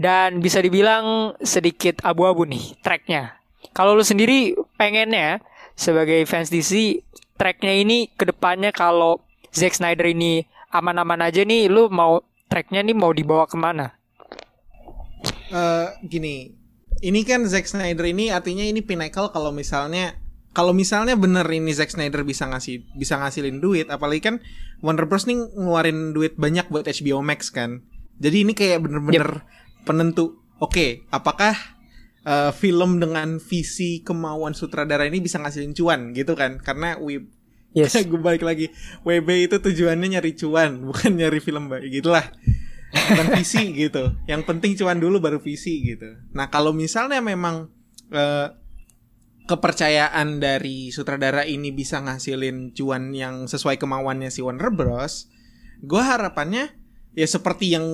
Dan bisa dibilang sedikit abu-abu nih tracknya. Kalau lu sendiri pengennya sebagai fans DC tracknya ini ke depannya kalau Zack Snyder ini aman-aman aja nih lu mau tracknya nih mau dibawa ke mana? Eh, gini, ini kan Zack Snyder ini artinya ini pinnacle kalau misalnya kalau misalnya bener ini Zack Snyder bisa ngasih bisa ngasilin duit, apalagi kan Warner Bros nih ngeluarin duit banyak buat HBO Max kan. Jadi ini kayak bener-bener penentu. Oke, apakah eh, film dengan visi kemauan sutradara ini bisa ngasilin cuan gitu kan? Karena we Yes. [LAUGHS] gue balik lagi WB itu tujuannya nyari cuan bukan nyari film baik gitulah bukan visi gitu. Yang penting cuan dulu baru visi gitu. Nah kalau misalnya memang eh, kepercayaan dari sutradara ini bisa ngasilin cuan yang sesuai kemauannya si Warner Bros gue harapannya ya seperti yang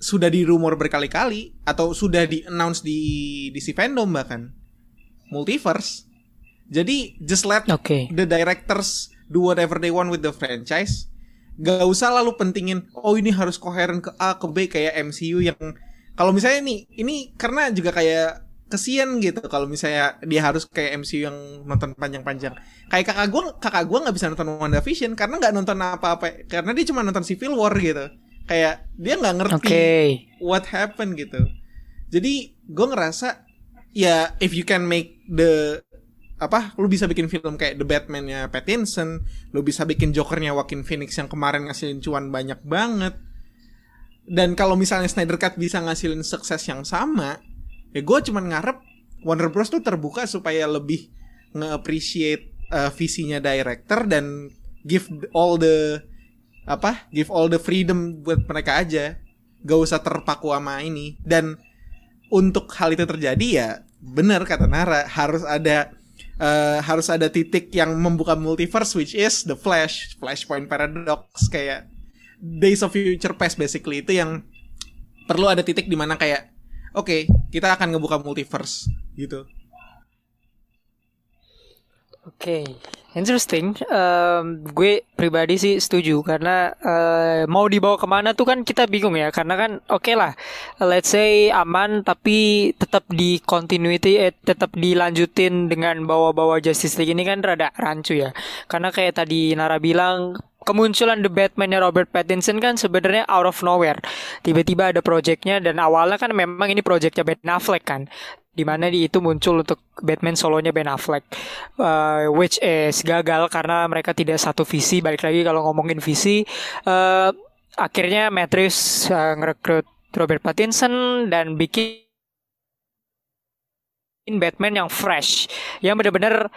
sudah di rumor berkali-kali atau sudah di announce di di si fandom bahkan. Multiverse. Jadi just let Oke. the directors do whatever they want with the franchise gak usah lalu pentingin oh ini harus koheren ke A ke B kayak MCU yang kalau misalnya nih ini karena juga kayak kesian gitu kalau misalnya dia harus kayak MCU yang nonton panjang-panjang. Kayak kakak gue kakak gue nggak bisa nonton WandaVision karena nggak nonton apa-apa karena dia cuma nonton Civil War gitu. Kayak dia nggak ngerti Oke. what happened gitu. Jadi gue ngerasa ya if you can make the apa lu bisa bikin film kayak The Batman-nya Pattinson lu bisa bikin Joker-nya Joaquin Phoenix yang kemarin ngasilin cuan banyak banget. Dan kalau misalnya Snyder Cut bisa ngasilin sukses yang sama ya gue cuman ngarep Warner Bros. tuh terbuka supaya lebih nge-appreciate uh, visinya director dan give all the apa give all the freedom buat mereka aja. Gak usah terpaku sama ini. Dan untuk hal itu terjadi ya bener kata Nara harus ada eh, harus ada titik yang membuka multiverse which is the Flash Flashpoint Paradox kayak Days of Future Past basically. Itu yang perlu ada titik di mana kayak oke kita akan ngebuka multiverse gitu. Oke, interesting. Em, gue pribadi sih setuju karena eh, mau dibawa ke mana tuh kan kita bingung ya. Karena kan oke lah, let's say aman tapi tetap di continuity, eh, tetap dilanjutin dengan bawa-bawa Justice League ini kan rada rancu ya. Karena kayak tadi Nara bilang kemunculan The Batman-nya Robert Pattinson kan sebenarnya out of nowhere. Tiba-tiba ada projectnya dan awalnya kan memang ini projectnya Ben Affleck kan di mana di itu muncul untuk Batman solonya Ben Affleck uh, which is gagal karena mereka tidak satu visi. Balik lagi kalau ngomongin visi uh, akhirnya Matrix uh, ngerekrut Robert Pattinson dan bikin Batman yang fresh yang benar-benar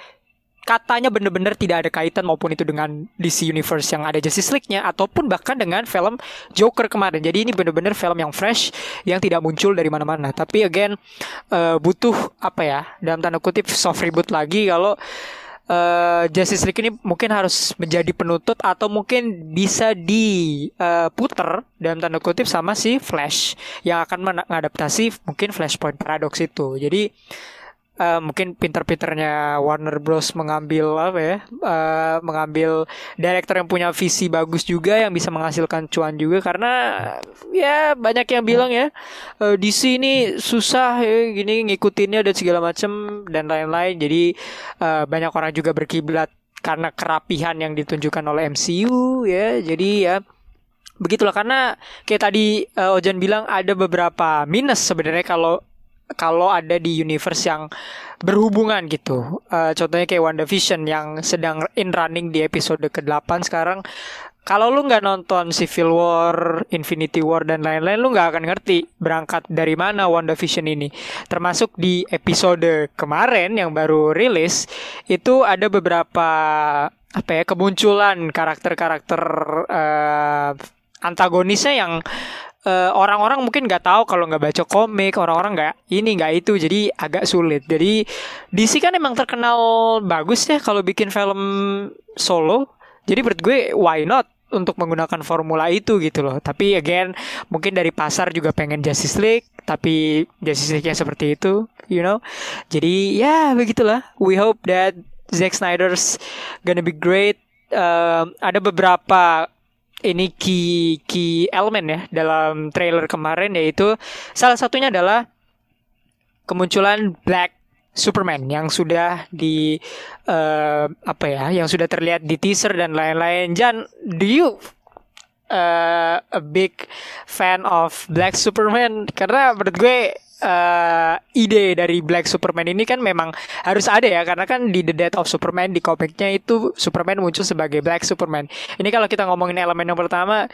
katanya bener-bener tidak ada kaitan maupun itu dengan DC Universe yang ada Justice League-nya ataupun bahkan dengan film Joker kemarin. Jadi ini bener-bener film yang fresh yang tidak muncul dari mana-mana. Tapi again eh, butuh apa ya dalam tanda kutip soft reboot lagi kalau eh, Justice League ini mungkin harus menjadi penutup atau mungkin bisa diputer dalam tanda kutip sama si Flash yang akan mengadaptasi mungkin Flashpoint Paradox itu. Jadi eh, mungkin pinter-pinternya Warner Bros. Mengambil apa ya eh, mengambil director yang punya visi bagus juga yang bisa menghasilkan cuan juga. Karena ya banyak yang bilang ya eh, DC ini susah ya gini ngikutinnya dan segala macam dan lain-lain. Jadi eh, banyak orang juga berkiblat karena kerapihan yang ditunjukkan oleh MCU ya. Jadi ya begitulah. Karena kayak tadi eh, Ojan bilang ada beberapa minus sebenarnya kalau kalau ada di universe yang berhubungan gitu. Eh, contohnya kayak WandaVision yang sedang in running di episode ke-8 sekarang. Kalau lu nggak nonton Civil War, Infinity War dan lain-lain, lu nggak akan ngerti berangkat dari mana WandaVision ini. Termasuk di episode kemarin yang baru rilis itu ada beberapa apa ya kemunculan karakter-karakter eh, antagonisnya yang eh, orang-orang mungkin nggak tahu kalau nggak baca komik orang-orang nggak ini nggak itu jadi agak sulit. Jadi DC kan emang terkenal bagus ya kalau bikin film solo. Jadi menurut gue why not untuk menggunakan formula itu gitu loh. Tapi again mungkin dari pasar juga pengen Justice League tapi Justice League-nya seperti itu you know. Jadi ya begitulah. We hope that Zack Snyder's gonna be great. Um, ada beberapa ini key key elemen ya dalam trailer kemarin yaitu salah satunya adalah kemunculan Black Superman yang sudah di eh, apa ya yang sudah terlihat di teaser dan lain-lain. Jan, do you eh, a big fan of Black Superman? Karena menurut gue eh, ide dari Black Superman ini kan memang harus ada ya karena kan di The Death of Superman di komiknya itu Superman muncul sebagai Black Superman. Ini kalau kita ngomongin elemen yang pertama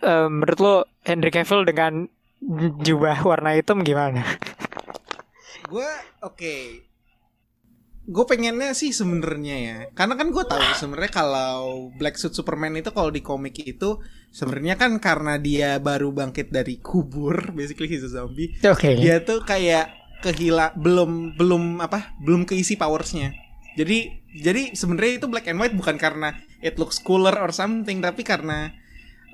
eh, menurut lo Henry Cavill dengan jubah warna hitam gimana? gue oke gue pengennya sih sebenarnya ya karena kan gue tahu sebenarnya kalau Black Suit Superman itu kalau di komik itu sebenarnya kan karena dia baru bangkit dari kubur [LAUGHS] basically he's a zombie Oke. dia tuh kayak kehila belum belum apa belum keisi powersnya jadi jadi sebenarnya itu black and white bukan karena it looks cooler or something tapi karena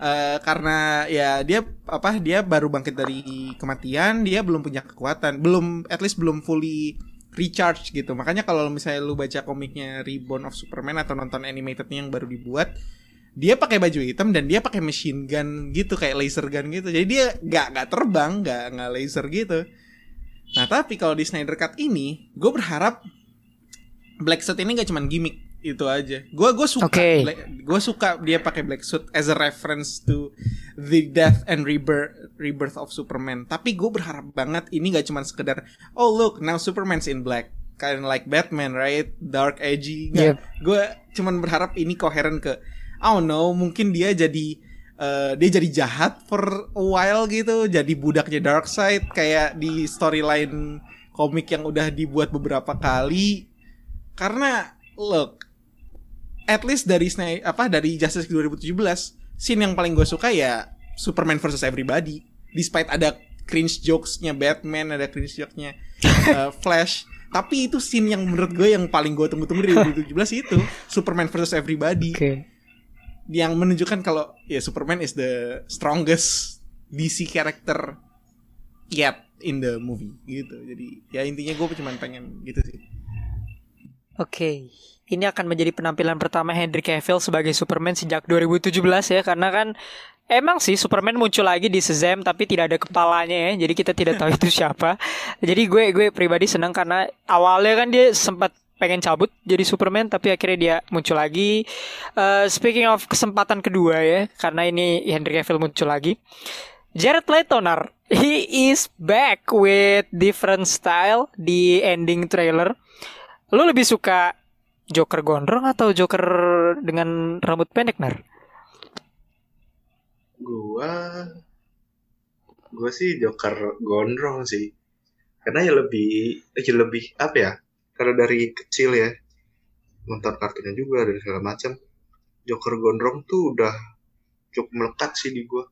eh, karena ya dia apa dia baru bangkit dari kematian dia belum punya kekuatan belum at least belum fully recharge gitu. Makanya kalau misalnya lu baca komiknya Reborn of Superman atau nonton animatednya yang baru dibuat, dia pakai baju hitam dan dia pakai machine gun gitu kayak laser gun gitu. Jadi dia nggak nggak terbang, nggak nggak laser gitu. Nah tapi kalau di Snyder Cut ini, gue berharap Black Suit ini gak cuman gimmick itu aja. Gue gue suka, Oke. gue suka dia pakai Black Suit as a reference to the death and rebirth rebirth of Superman. Tapi gue berharap banget ini gak cuman sekedar oh look now Superman's in black, kind like Batman right, dark edgy. Yep. Gue cuman berharap ini koheren ke oh no mungkin dia jadi eh, dia jadi jahat for a while gitu, jadi budaknya Darkseid kayak di storyline komik yang udah dibuat beberapa kali. Karena look, at least dari apa dari Justice League 2017, scene yang paling gue suka ya Superman versus Everybody. Despite ada cringe jokes-nya Batman, ada cringe jokes-nya uh, [LAUGHS] Flash, tapi itu scene yang menurut gue yang paling gue tunggu-tunggu dari 2017 [LAUGHS] itu Superman versus Everybody Oke. yang menunjukkan kalau ya Superman is the strongest DC character yet in the movie gitu. Jadi ya intinya gue cuma pengen gitu sih. Oke, ini akan menjadi penampilan pertama Henry Cavill sebagai Superman sejak 2017 ya, karena kan emang sih Superman muncul lagi di Shazam tapi tidak ada kepalanya ya, jadi kita tidak tahu itu siapa. Jadi gue gue pribadi senang karena awalnya kan dia sempat pengen cabut jadi Superman tapi akhirnya dia muncul lagi. Eh, speaking of kesempatan kedua ya, karena ini Henry Cavill muncul lagi. Jared Leto nar, he is back with different style di ending trailer. Lu lebih suka Joker gondrong atau Joker dengan rambut pendek, Nar? Gua gua sih Joker gondrong sih. Karena ya lebih ya lebih apa ya? Karena dari kecil ya nonton kartunnya juga dan segala macam. Joker gondrong tuh udah cukup melekat sih di gua.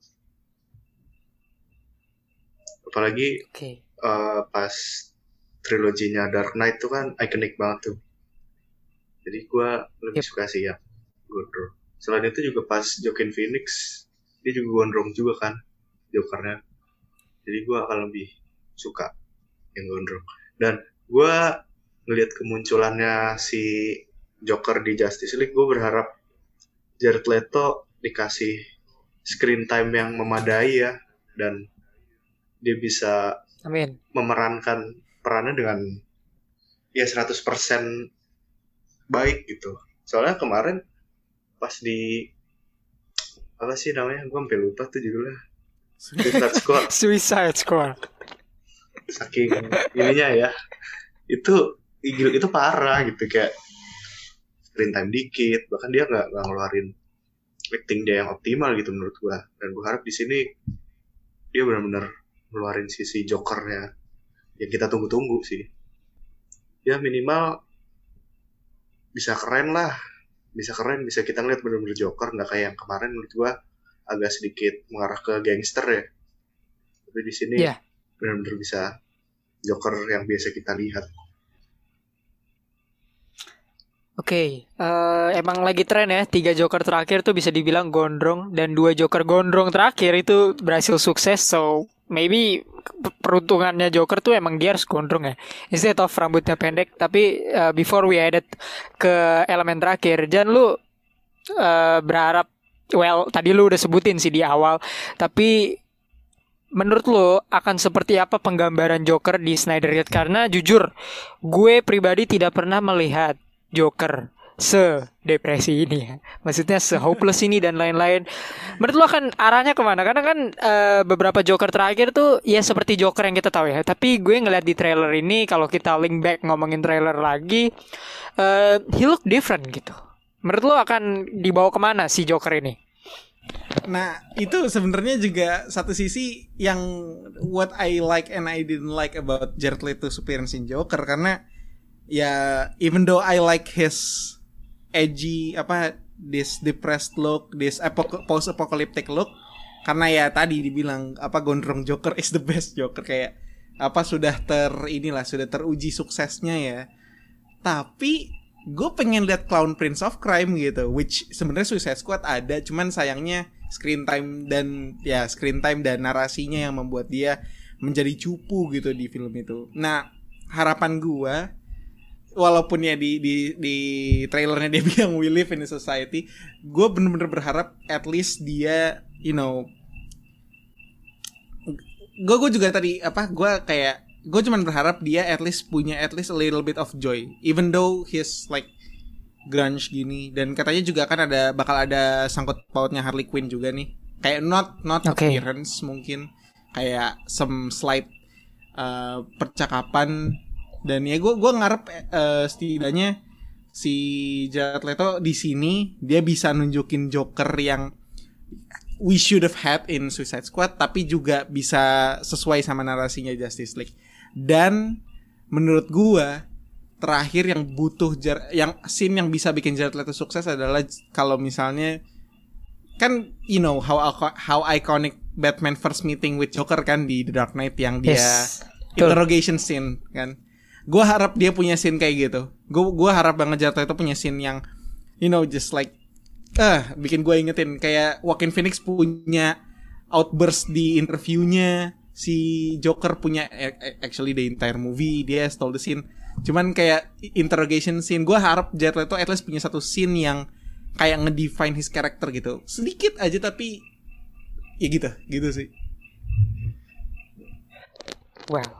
Apalagi Oke. eh, pas triloginya Dark Knight tuh kan ikonik banget tuh. Jadi gua lebih Yep. suka sih ya gondrong. Selain itu juga pas Joaquin Phoenix dia juga gondrong juga kan Jokernya. Jadi gua akan lebih suka yang gondrong. Dan gua ngelihat kemunculannya si Joker di Justice League, gue berharap Jared Leto dikasih screen time yang memadai ya dan dia bisa Amin. memerankan perannya dengan ya 100% baik gitu. Soalnya kemarin pas di apa sih namanya? Gue sampai lupa tuh judulnya. Suicide Squad [LAUGHS] Suicide Squad. saking ininya ya. Itu itu parah gitu kayak screen time dikit, bahkan dia nggak ngeluarin acting dia yang optimal gitu menurut gua. Dan gua harap di sini dia benar-benar ngeluarin sisi jokernya yang kita tunggu-tunggu sih. Ya minimal bisa keren lah, bisa keren, bisa kita ngeliat bener-bener joker nggak kayak yang kemarin menurut gua agak sedikit mengarah ke gangster ya. Tapi di sini Iya. benar-benar bisa joker yang biasa kita lihat. Oke, eh, emang lagi tren ya tiga Joker terakhir tuh bisa dibilang gondrong dan dua Joker gondrong terakhir itu berhasil sukses. So maybe pe- peruntungannya Joker tuh emang dia harus gondrong ya. Instead of rambutnya pendek. Tapi eh, before we headed ke elemen terakhir, jangan lu eh, berharap. Well, tadi lu udah sebutin sih di awal. Tapi menurut lo akan seperti apa penggambaran Joker di Snyder Cut? Karena jujur, gue pribadi tidak pernah melihat Joker se depresi ini ya. Maksudnya se hopeless ini dan lain-lain. Menurut lo akan arahnya ke mana? Karena kan eh, beberapa Joker terakhir tuh ya seperti Joker yang kita tahu ya. Tapi gue ngeliat di trailer ini kalau kita link back ngomongin trailer lagi, eh he look different gitu. Menurut lo akan dibawa ke mana si Joker ini? Nah, itu sebenarnya juga satu sisi yang what I like and I didn't like about Jared Leto's appearance in Joker karena ya even though I like his edgy apa this depressed look, this post apocalyptic look karena ya tadi dibilang apa gondrong Joker is the best Joker kayak apa sudah ter inilah sudah teruji suksesnya ya. Tapi gue pengen lihat Clown Prince of Crime gitu, which sebenarnya Suicide Squad ada, cuman sayangnya screen time dan ya screen time dan narasinya yang membuat dia menjadi cupu gitu di film itu. Nah, harapan gua walaupun ya di di di trailernya dia [LAUGHS] bilang we live in a society, gue bener-bener berharap at least dia you know gue gue juga tadi apa gue kayak gue cuman berharap dia at least punya at least a little bit of joy. Even though he's like grunge gini. Dan katanya juga kan ada bakal ada sangkut pautnya Harley Quinn juga nih. Kayak not not Okay. appearance mungkin. Kayak some slight uh, percakapan dan ya gue gue ngarep uh, setidaknya si Jared Leto di sini dia bisa nunjukin Joker yang we should have had in Suicide Squad tapi juga bisa sesuai sama narasinya Justice League dan menurut gua terakhir yang butuh jar yang scene yang bisa bikin Jared Leto sukses adalah kalau misalnya kan you know how how iconic Batman first meeting with Joker kan di The Dark Knight yang dia Yes. Interrogation scene kan gue harap dia punya scene kayak gitu. Gue harap banget Jared Leto punya scene yang you know just like ah bikin gue ingetin. Kayak Joaquin Phoenix punya outburst di interviewnya si Joker punya eh, eh, actually the entire movie dia stole the scene. Cuman kayak interrogation scene gue harap Jared Leto at least punya satu scene yang kayak ngedefine his character gitu. Sedikit aja tapi ya gitu gitu sih. Well,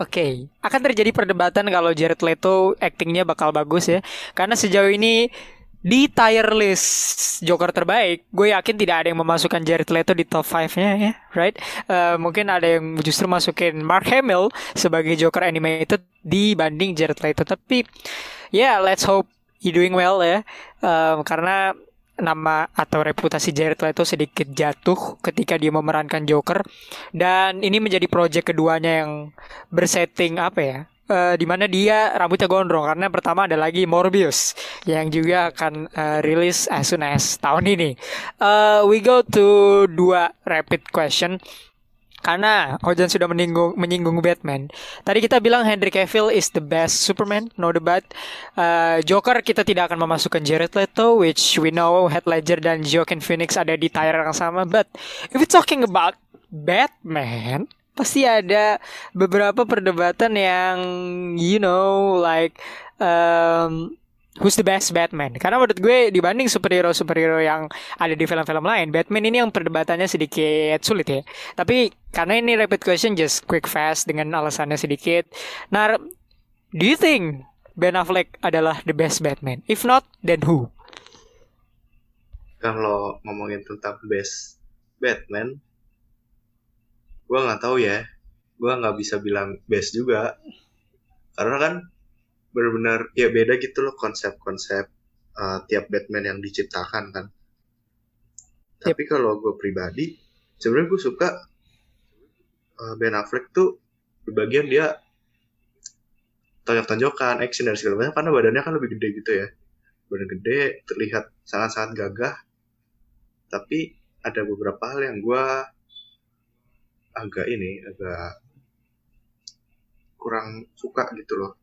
oke. Akan terjadi perdebatan kalau Jared Leto aktingnya bakal bagus ya. Karena sejauh ini di tier list Joker terbaik, gue yakin tidak ada yang memasukkan Jared Leto di top 5-nya ya, right? Eh, mungkin ada yang justru masukin Mark Hamill sebagai Joker animated dibanding Jared Leto. Tapi ya, let's hope he doing well ya. Eh, karena nama atau reputasi Jared Leto sedikit jatuh ketika dia memerankan Joker. Dan ini menjadi proyek keduanya yang bersetting apa ya eh, di mana dia rambutnya gondrong. Karena pertama ada lagi Morbius yang juga akan eh, rilis as soon as tahun ini. Eh, we go to dua rapid question karena Ojan sudah menyinggung, menyinggung Batman. Tadi kita bilang Henry Cavill is the best Superman, no debat. Uh, Joker kita tidak akan memasukkan Jared Leto, which we know Heath Ledger dan Joaquin Phoenix ada di tier yang sama. But if we talking about Batman, pasti ada beberapa perdebatan yang you know like um, who's the best Batman? Karena menurut gue dibanding superhero-superhero yang ada di film-film lain, Batman ini yang perdebatannya sedikit sulit ya. Tapi karena ini rapid question, just quick fast dengan alasannya sedikit. Nah, do you think Ben Affleck adalah the best Batman? If not, then who? Kalau ngomongin tentang best Batman, gua nggak tahu ya. Gua nggak bisa bilang best juga. Karena kan benar-benar ya beda gitu loh konsep-konsep uh, tiap Batman yang diciptakan kan. Tapi kalau gue pribadi, sebenarnya gue suka uh, Ben Affleck tuh di bagian dia tonjok-tonjokan, action dan segala macam karena badannya kan lebih gede gitu ya. Badan gede, terlihat sangat-sangat gagah. Tapi ada beberapa hal yang gue agak ini, agak kurang suka gitu loh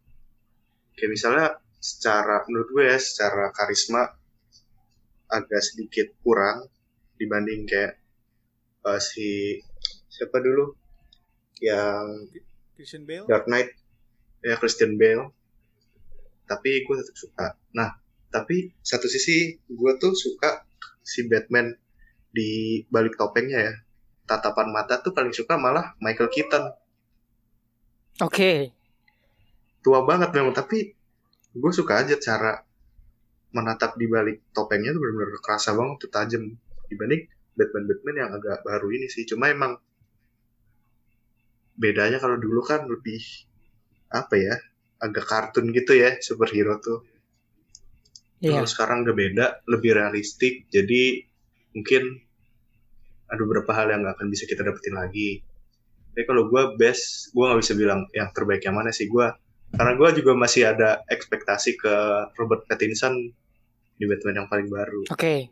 kayak misalnya secara menurut gue ya secara karisma agak sedikit kurang dibanding kayak uh, si siapa dulu? Yang Christian Bale? Dark Knight. Ya Christian Bale. Tapi gue tetap suka. Nah tapi satu sisi gue tuh suka si Batman di balik topengnya ya. Tatapan mata tuh paling suka malah Michael Keaton. Oke, tua banget memang tapi gue suka aja cara menatap di balik topengnya tuh benar-benar kerasa banget tuh tajam. Dibanding Batman Batman yang agak baru ini sih cuma emang bedanya kalau dulu kan lebih apa ya agak kartun gitu ya superhero tuh. Iya. kalau sekarang udah beda lebih realistik jadi mungkin ada beberapa hal yang nggak akan bisa kita dapetin lagi. Tapi kalau gue best gue nggak bisa bilang yang terbaik yang mana sih gue karena gue juga masih ada ekspektasi ke Robert Pattinson di Batman yang paling baru Oke,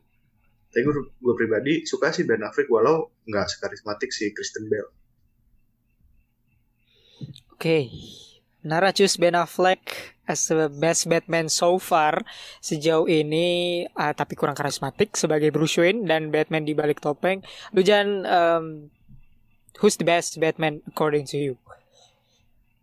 tapi gue, gue pribadi suka sih Ben Affleck walau nggak sekarismatik si Kristen Bell oke. Nara choose Ben Affleck as the best Batman so far sejauh ini, ah, tapi kurang karismatik sebagai Bruce Wayne dan Batman di balik topeng. Lu jangan um, who's the best Batman according to you?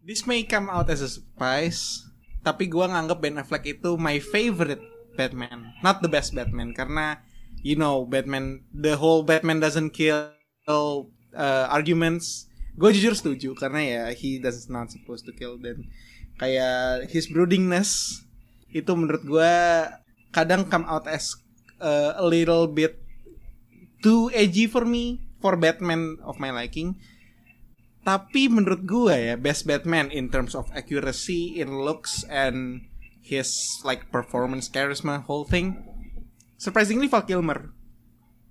This may come out as a surprise, tapi gua nganggap Ben Affleck itu my favorite Batman, not the best Batman karena you know Batman the whole Batman doesn't kill uh, arguments. Gue jujur setuju karena ya he does not supposed to kill dan kayak his broodingness itu menurut gue kadang come out as uh, a little bit too edgy for me for Batman of my liking. Tapi menurut gue ya best Batman in terms of accuracy in looks and his like performance charisma whole thing surprisingly Val Kilmer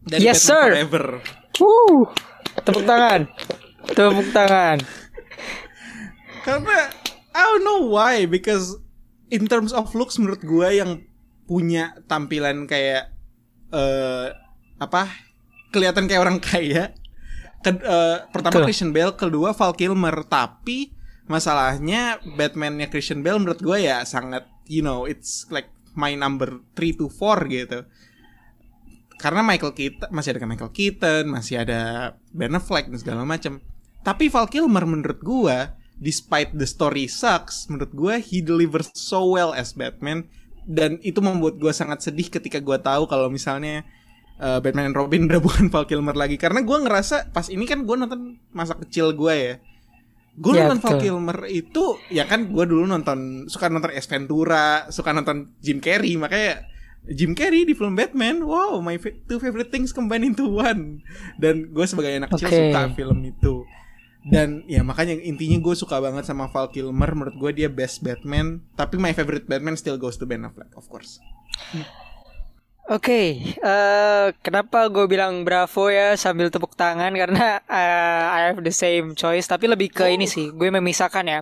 dari Yes, Batman sir. Forever. Wuh, tepuk tangan. Tepuk tangan. Karena I don't know why because in terms of looks menurut gue yang punya tampilan kayak eh apa kelihatan kayak orang kaya. Ke- eh, pertama Betul. Christian Bale, kedua Val Kilmer. Tapi masalahnya Batman-nya Christian Bale menurut gue ya sangat you know it's like my number 3 to 4 gitu. Karena Michael Keaton masih ada Michael Keaton, masih ada Ben Affleck dan segala macam. Tapi Val Kilmer menurut gua, despite the story sucks, menurut gua he delivers so well as Batman dan itu membuat gua sangat sedih ketika gua tahu kalau misalnya uh, Batman and Robin udah bukan Val Kilmer lagi karena gua ngerasa pas ini kan gua nonton masa kecil gua ya. Gue Ya, nonton Val betul. Kilmer itu ya kan gua dulu nonton suka nonton Ace Ventura, suka nonton Jim Carrey makanya Jim Carrey di film Batman, wow, my fa- two favorite things combined into one. Dan gue sebagai anak kecil Oke. suka film itu. Dan ya makanya intinya gue suka banget sama Val Kilmer. Menurut gue dia best Batman. Tapi my favorite Batman still goes to Ben Affleck, of course. Oke, eh, kenapa gue bilang bravo ya sambil tepuk tangan karena eh, I have the same choice, tapi lebih ke ini sih, gue memisahkan ya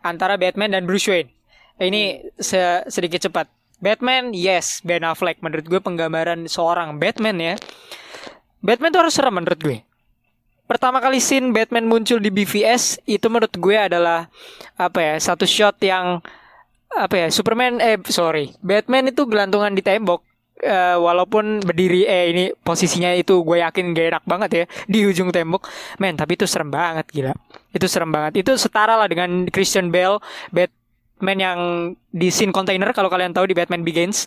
antara Batman dan Bruce Wayne. Ini se- sedikit cepat. Batman, yes, Ben Affleck. Menurut gue penggambaran seorang Batman ya. Batman tuh harus serem menurut gue. Pertama kali scene Batman muncul di BVS itu menurut gue adalah apa ya satu shot yang apa ya Superman eh sorry Batman itu gelantungan di tembok Eh, walaupun berdiri eh ini posisinya itu gue yakin gak enak banget ya di ujung tembok men tapi itu serem banget gila itu serem banget itu setara lah dengan Christian Bale Batman yang di scene container kalau kalian tahu di Batman Begins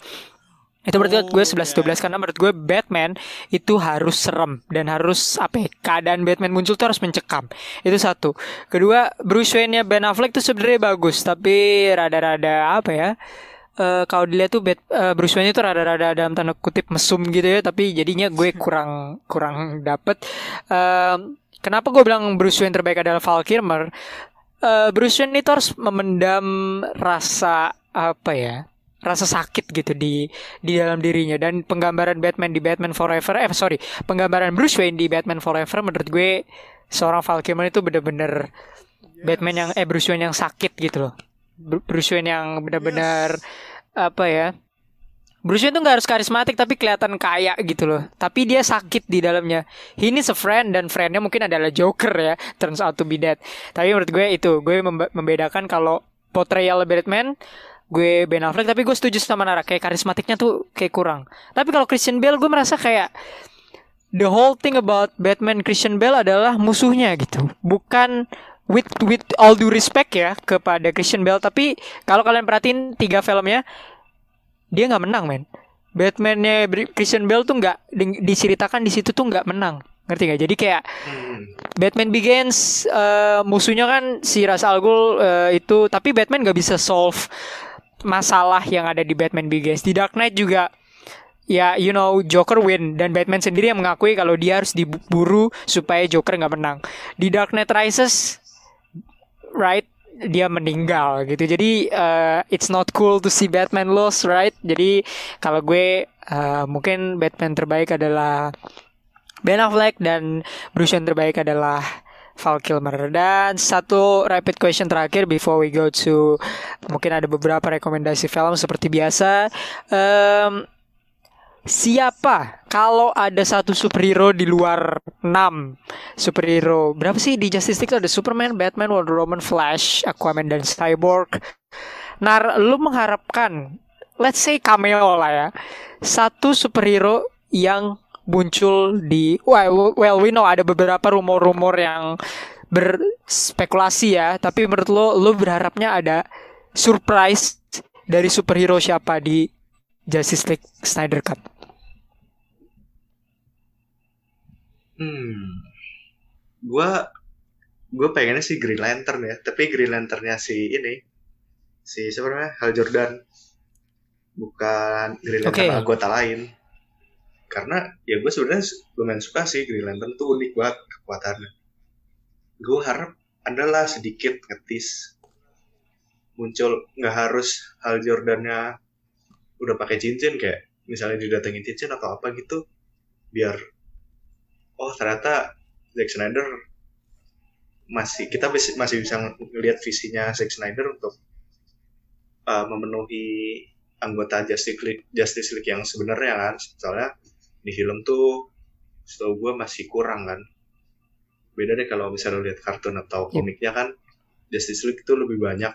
itu berarti Oh, gue 11 12 karena menurut gue Batman itu harus serem dan harus apa ya, keadaan Batman muncul tuh harus mencekam. Itu satu. Kedua, Bruce Wayne-nya Ben Affleck tuh sebenarnya bagus tapi rada-rada apa ya? Eh, kalau dilihat tuh Bat- eh, Bruce Wayne itu rada-rada dalam tanda kutip mesum gitu ya tapi jadinya gue kurang kurang dapet. Em, kenapa gue bilang Bruce Wayne terbaik adalah Val Kilmer? Eh, Bruce Wayne itu harus memendam rasa apa ya rasa sakit gitu di di dalam dirinya. Dan penggambaran Batman di Batman Forever eh sorry penggambaran Bruce Wayne di Batman Forever menurut gue seorang Val Kilmer itu bener-bener Batman yang eh Bruce Wayne yang sakit gitu loh. Bru- Bruce Wayne yang benar-benar apa ya Bruce Wayne tuh nggak harus karismatik tapi kelihatan kaya gitu loh. Tapi dia sakit di dalamnya. He needs a friend dan friendnya mungkin adalah Joker ya. Turns out to be that. Tapi menurut gue itu gue membe- membedakan kalau portrayal Batman gue Ben Affleck tapi gue setuju sama Nara kayak karismatiknya tuh kayak kurang. Tapi kalau Christian Bale gue merasa kayak the whole thing about Batman Christian Bale adalah musuhnya gitu. Bukan with with all due respect ya kepada Christian Bale tapi kalau kalian perhatiin tiga filmnya dia nggak menang men. Batman-nya Christian Bale tuh nggak di- diceritakan di situ tuh nggak menang. Ngerti nggak? Jadi kayak Hmm. Batman Begins eh, musuhnya kan si Ra's al Ghul eh, itu tapi Batman nggak bisa solve masalah yang ada di Batman Begins. Di Dark Knight juga ya you know Joker win dan Batman sendiri yang mengakui kalau dia harus diburu supaya Joker nggak menang. Di Dark Knight Rises right? Dia meninggal gitu. Jadi eh, it's not cool to see Batman lose right? Jadi kalau gue eh, mungkin Batman terbaik adalah Ben Affleck dan Bruce Wayne terbaik adalah Val Kilmer. Dan satu rapid question terakhir before we go to mungkin ada beberapa rekomendasi film seperti biasa. Em, siapa kalau ada satu superhero di luar 6 superhero berapa sih di Justice League ada Superman, Batman, Wonder Woman, Flash, Aquaman dan Cyborg. Nar, lu mengharapkan let's say cameo lah ya. Satu superhero yang muncul di well, well we know ada beberapa rumor-rumor yang berspekulasi ya, tapi menurut lo lo berharapnya ada surprise dari superhero siapa di Justice League Snyder Cut? Hmm. Gua gue pengennya sih Green Lantern ya, tapi Green Lanternnya si ini si siapa namanya Hal Jordan bukan Green Lantern Oke. anggota lain. Karena ya gue sebenarnya lumayan suka sih Green Lantern tuh unik banget kekuatannya. Gue harap adalah sedikit ngetis muncul nggak harus Hal Jordannya udah pakai cincin kayak misalnya didatengin cincin atau apa gitu biar oh ternyata Zack Snyder masih kita masih bisa ngelihat visinya Zack Snyder untuk uh, memenuhi anggota Justice League, Justice League yang sebenarnya kan soalnya di film tuh setahu gue masih kurang kan beda deh kalau misalnya lihat kartun atau Yep. komiknya kan Justice League itu lebih banyak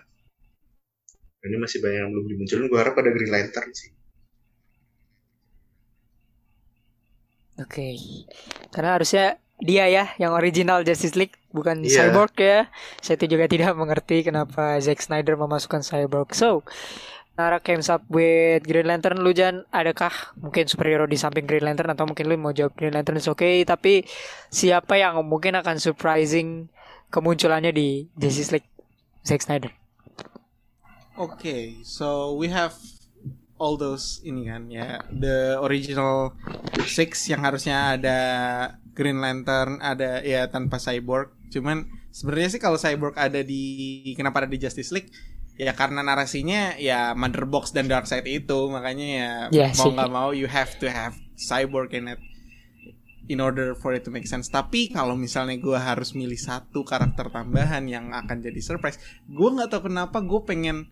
ini masih banyak yang belum dimunculin gue harap ada Green Lantern sih Oke. Karena harusnya dia ya yang original Justice League bukan Iya. Cyborg ya. Saya itu juga tidak mengerti kenapa Zack Snyder memasukkan Cyborg. So, Nara comes up with Green Lantern lu Jan adakah mungkin superhero di samping Green Lantern atau mungkin lu mau jawab Green Lantern is oke tapi siapa yang mungkin akan surprising kemunculannya di Justice League Zack Snyder Okay, so we have all those ini kan ya. The original six yang harusnya ada Green Lantern ada ya tanpa Cyborg. Cuman sebenarnya sih kalau Cyborg ada di kenapa ada di Justice League? Ya karena narasinya ya Mother Box dan Darkseid itu. Makanya ya Iya mau nggak mau you have to have Cyborg in it in order for it to make sense. Tapi kalau misalnya gue harus milih satu karakter tambahan yang akan jadi surprise gue nggak tahu kenapa gue pengen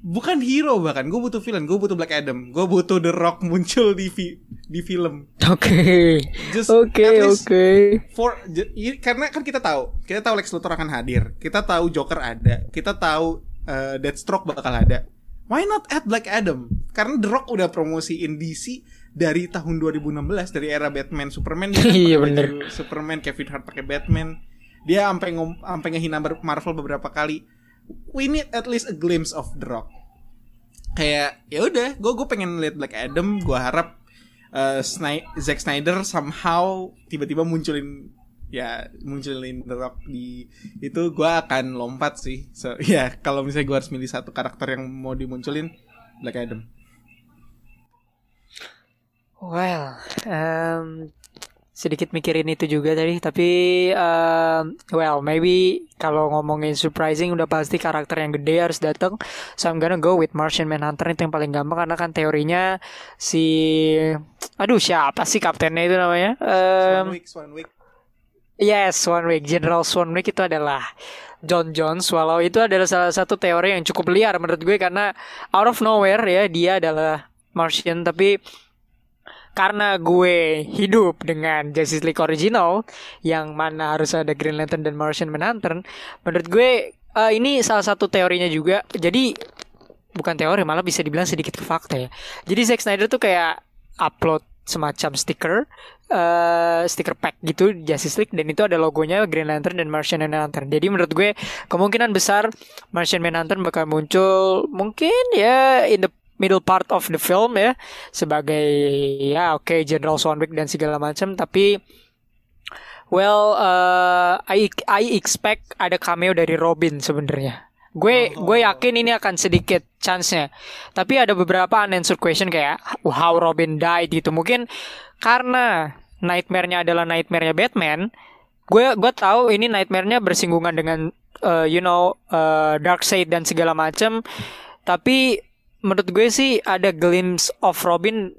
bukan hero bahkan gue butuh villain gue butuh Black Adam gue butuh The Rock muncul di fi- di film. Oke just Oke oke. for j- i- karena kan kita tahu kita tahu Lex Luthor akan hadir kita tahu Joker ada kita tahu uh, Deathstroke bakal ada. Why not add Black Adam? Karena The Rock udah promosiin DC dari tahun 2016 dari era Batman Superman. [LAUGHS] Iya, bener. Superman Kevin Hart pakai Batman. Dia sampai ngom sampai ngehina Marvel beberapa kali we need at least a glimpse of The Rock. Kayak ya udah gue gue pengen lihat Black Adam gue harap uh, Zack Snyder somehow tiba-tiba munculin ya munculin The Rock di itu gue akan lompat sih. So [LAUGHS] ya kalau misalnya gue harus milih satu karakter yang mau dimunculin Black Adam. Well, em, sedikit mikirin itu juga tadi, tapi em, well, maybe kalau ngomongin surprising udah pasti karakter yang gede harus datang. So I'm gonna go with Martian Manhunter itu yang paling gampang karena kan teorinya si aduh siapa sih kaptennya itu namanya? Em, Swan Week Week Yes, Swanwick, General Swanwick itu adalah John Jones. Walau itu adalah salah satu teori yang cukup liar menurut gue karena out of nowhere ya dia adalah Martian tapi karena gue hidup dengan Justice League original yang mana harus ada Green Lantern dan Martian Manhunter, menurut gue eh, ini salah satu teorinya juga. Jadi bukan teori malah bisa dibilang sedikit ke fakta ya. Jadi Zack Snyder tuh kayak upload semacam stiker eh stiker pack gitu Justice League dan itu ada logonya Green Lantern dan Martian Manhunter. Jadi menurut gue kemungkinan besar Martian Manhunter bakal muncul mungkin ya in the middle part of the film ya sebagai ya oke General Swanwick dan segala macam tapi well eh, I I expect ada cameo dari Robin sebenarnya. Gue Oh. gue yakin ini akan sedikit chance-nya. Tapi ada beberapa unanswered question kayak how Robin died gitu. Mungkin karena nightmare-nya adalah nightmare-nya Batman. Gue gue tahu ini nightmare-nya bersinggungan dengan uh, you know uh, Darkseid dan segala macam. Tapi menurut gue sih ada glimpse of Robin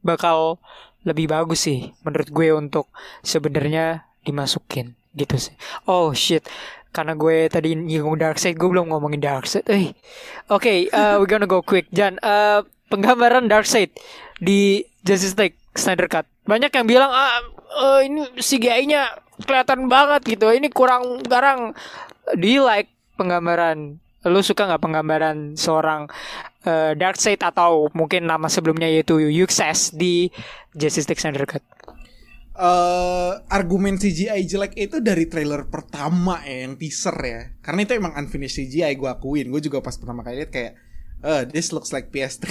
bakal lebih bagus sih menurut gue untuk sebenarnya dimasukin gitu sih. Oh shit. Karena gue tadi nyinggung Darkseid, gue belum ngomongin Darkseid. Eh, oke, [LAUGHS] uh, we're gonna go quick. Jan, uh, penggambaran Darkseid di Justice League Snyder Cut. Banyak yang bilang, ah, eh, ini CGI-nya kelihatan banget gitu. Ini kurang garang. Do you like penggambaran? Lu suka nggak penggambaran seorang uh, Darkseid atau muksin nama sebelumnya yaitu Yuxes di Justice League Snyder Cut? eh argumen CGI jelek itu dari trailer pertama ya yang teaser ya. Karena itu emang unfinished CGI gue akuin. Gue juga pas pertama kali lihat kayak eh this looks like PS3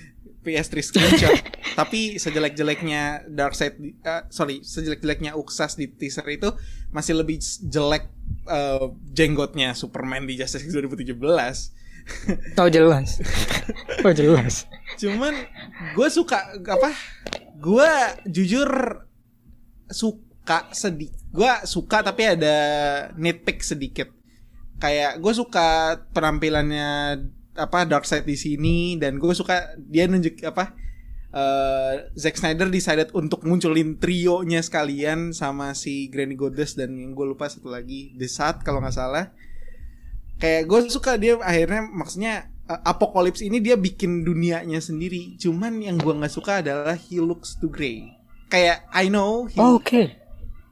[LAUGHS] PS3 screenshot. [LAUGHS] Tapi sejelek-jeleknya Darkseid eh, sorry, sejelek-jeleknya Uxas di teaser itu masih lebih jelek eh, jenggotnya Superman di Justice League 2017. Oh [LAUGHS] jelas. oh jelas. Cuman gue suka apa? Gue jujur suka sedih. Gue suka tapi ada nitpick sedikit. Kayak gue suka penampilannya apa Darkseid di sini dan gue suka dia nunjuk apa eh Zack Snyder decided untuk munculin trionya sekalian sama si Granny Goddess dan yang gue lupa satu lagi The Sat kalau nggak salah. Kayak gue suka dia akhirnya maksudnya uh, Apocalypse ini dia bikin dunianya sendiri. Cuman yang gue nggak suka adalah he looks too gray. Kayak I know he, Oh, Oke.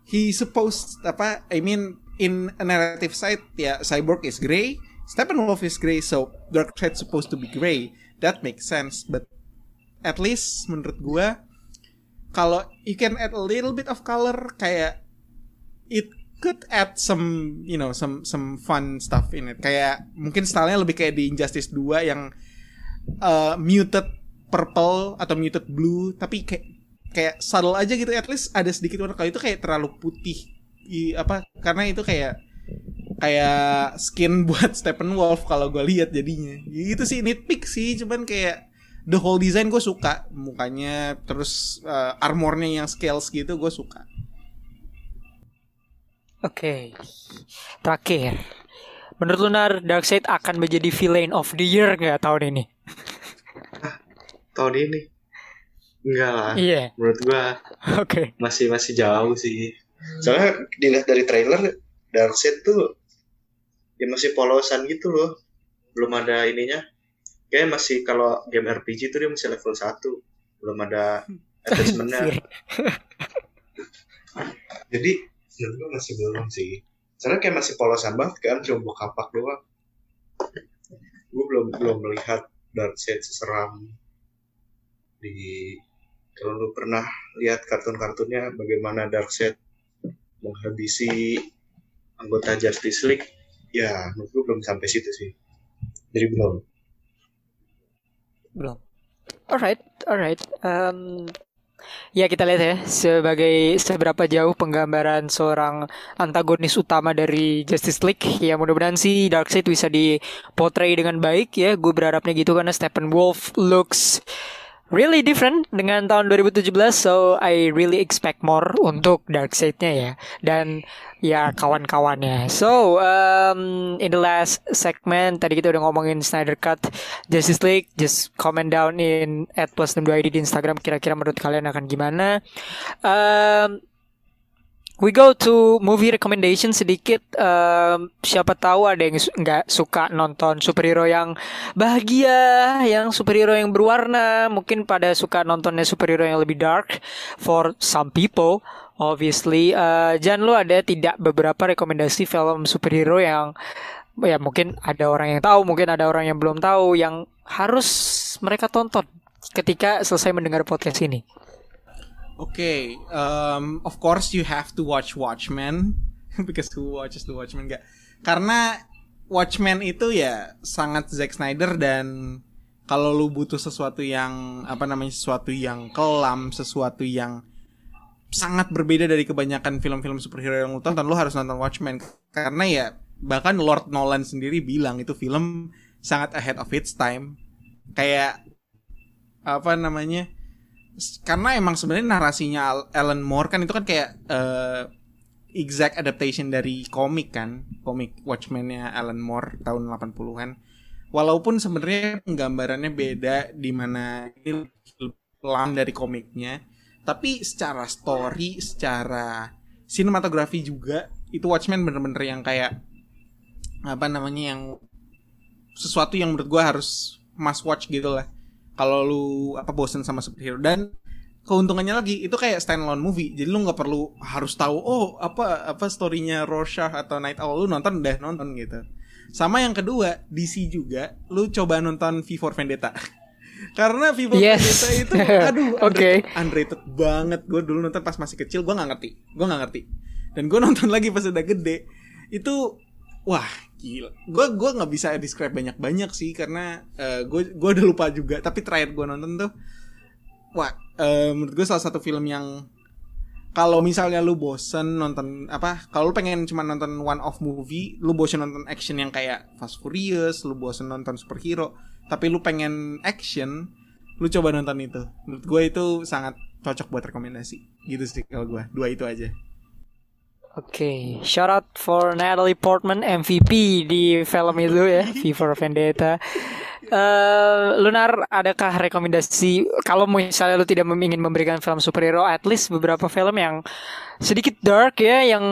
he supposed apa I mean in a narrative side ya Cyborg is gray Steppenwolf is gray so Darkseid supposed to be gray. That makes sense but at least menurut gue kalau you can add a little bit of color kayak it could add some you know some some fun stuff in it. Kayak mungkin stylenya lebih kayak di Injustice 2 yang uh, muted purple atau muted blue tapi kayak kayak subtle aja gitu. At least ada sedikit warna. Kalau itu kayak terlalu putih I, apa karena itu kayak kayak skin [LAUGHS] buat Steppenwolf kalau gue lihat jadinya. Gitu sih nitpick sih cuman kayak the whole design gue suka mukanya terus uh, armornya yang scales gitu gue suka Oke. Terakhir. Menurut lu Nar, Darkseid akan menjadi villain of the year nggak tahun ini? Tahun ini enggak lah. Iya. Menurut gua Oke. masih masih jauh sih. Soalnya dilihat dari trailer Darkseid tuh ya masih polosan gitu loh. Belum ada ininya. Kayak masih kalau game RPG tuh dia masih level 1. Belum ada attachmentnya. Anjir. [LAUGHS] Jadi menurut gua masih belum sih. Soalnya kayak masih polosan banget kan, cuma buka kapak doang. Gue belum belum melihat Darkseid seseram di kalau lu pernah lihat kartun-kartunnya bagaimana Darkseid menghabisi anggota Justice League, ya menurut gue belum sampai situ sih. Jadi belum. Belum. Alright, alright. Um, ya kita lihat ya sebagai seberapa jauh penggambaran seorang antagonis utama dari Justice League. Ya mudah-mudahan sih Darkseid bisa dipotray dengan baik ya. Gue berharapnya gitu karena Steppenwolf looks really different dengan tahun 2017 so I really expect more untuk Darkseid-nya ya dan ya kawan-kawannya. So um, in the last segment tadi kita udah ngomongin Snyder Cut Justice League just comment down in at plus 62id di Instagram kira-kira menurut kalian akan gimana. Um, We go to movie recommendation sedikit. Um, siapa tahu ada yang su- nggak suka nonton superhero yang bahagia, yang superhero yang berwarna. Mungkin pada suka nontonnya superhero yang lebih dark. For some people, obviously. Uh, Jan, lu ada tidak beberapa rekomendasi film superhero yang ya mungkin ada orang yang tahu, mungkin ada orang yang belum tahu, yang harus mereka tonton ketika selesai mendengar podcast ini. Oke, um, of course you have to watch Watchmen [LAUGHS] because who watches the Watchmen gak? Karena Watchmen itu ya sangat Zack Snyder dan kalau lu butuh sesuatu yang apa namanya sesuatu yang kelam, sesuatu yang sangat berbeda dari kebanyakan film-film superhero yang lu tonton, lu harus nonton Watchmen karena ya bahkan Lord Nolan sendiri bilang itu film sangat ahead of its time. Kayak apa namanya? Karena emang sebenarnya narasinya Al- Alan Moore kan itu kan kayak eh, exact adaptation dari komik kan komik Watchmen-nya Alan Moore tahun 80-an walaupun sebenarnya penggambarannya beda di mana ini pelan dari komiknya tapi secara story secara sinematografi juga itu Watchmen bener-bener yang kayak apa namanya yang sesuatu yang menurut gue harus must watch gitu lah kalau lu apa bosen sama superhero dan keuntungannya lagi itu kayak standalone movie jadi lu nggak perlu harus tahu oh apa apa storynya Rorschach atau Night Owl lu nonton udah nonton gitu sama yang kedua DC juga lu coba nonton V for Vendetta [LAUGHS] Karena Viva Yes. Vendetta itu [LAUGHS] aduh Oke. underrated, underrated banget. Gue dulu nonton pas masih kecil gue nggak ngerti. Gue nggak ngerti. Dan gue [LAUGHS] nonton lagi pas udah gede. Itu wah gila. Gue gua nggak bisa describe banyak-banyak sih karena gue gue udah lupa juga. Tapi terakhir gue nonton tuh wah eh, menurut gue salah satu film yang kalau misalnya lu bosen nonton apa kalau lu pengen cuma nonton one off movie lu bosen nonton action yang kayak Fast Furious lu bosen nonton superhero tapi lu pengen action lu coba nonton itu menurut gue itu sangat cocok buat rekomendasi gitu sih kalau gue dua itu aja Oke, shout out for Natalie Portman MVP di film itu ya, V for Vendetta. Eh, Lunar, adakah rekomendasi kalau misalnya lu tidak ingin memberikan film superhero, at least beberapa film yang sedikit dark ya, yang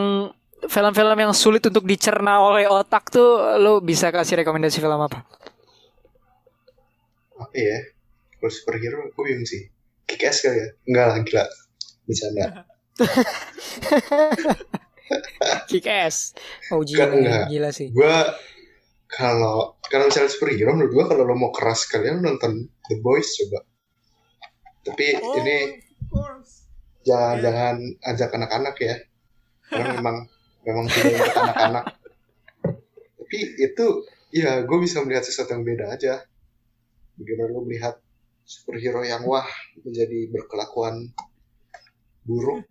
film-film yang sulit untuk dicerna oleh otak tuh, lu bisa kasih rekomendasi film apa? Apa ya? Kalau superhero gue bingung sih. Kick ass kali ya? Enggak lah, gila. Bercanda. [LAUGHS] [LAUGHS] Kick Ass. Oh gila, enggak. gila sih. Gue kalau kalau misalnya superhero menurut gue kalau lo mau keras kalian nonton The Boys coba. Tapi ini jangan Iya. jangan ajak anak-anak ya. Karena [LAUGHS] memang memang tidak untuk anak-anak. Tapi itu ya gue bisa melihat sesuatu yang beda aja. Bagaimana lo melihat superhero yang wah menjadi berkelakuan buruk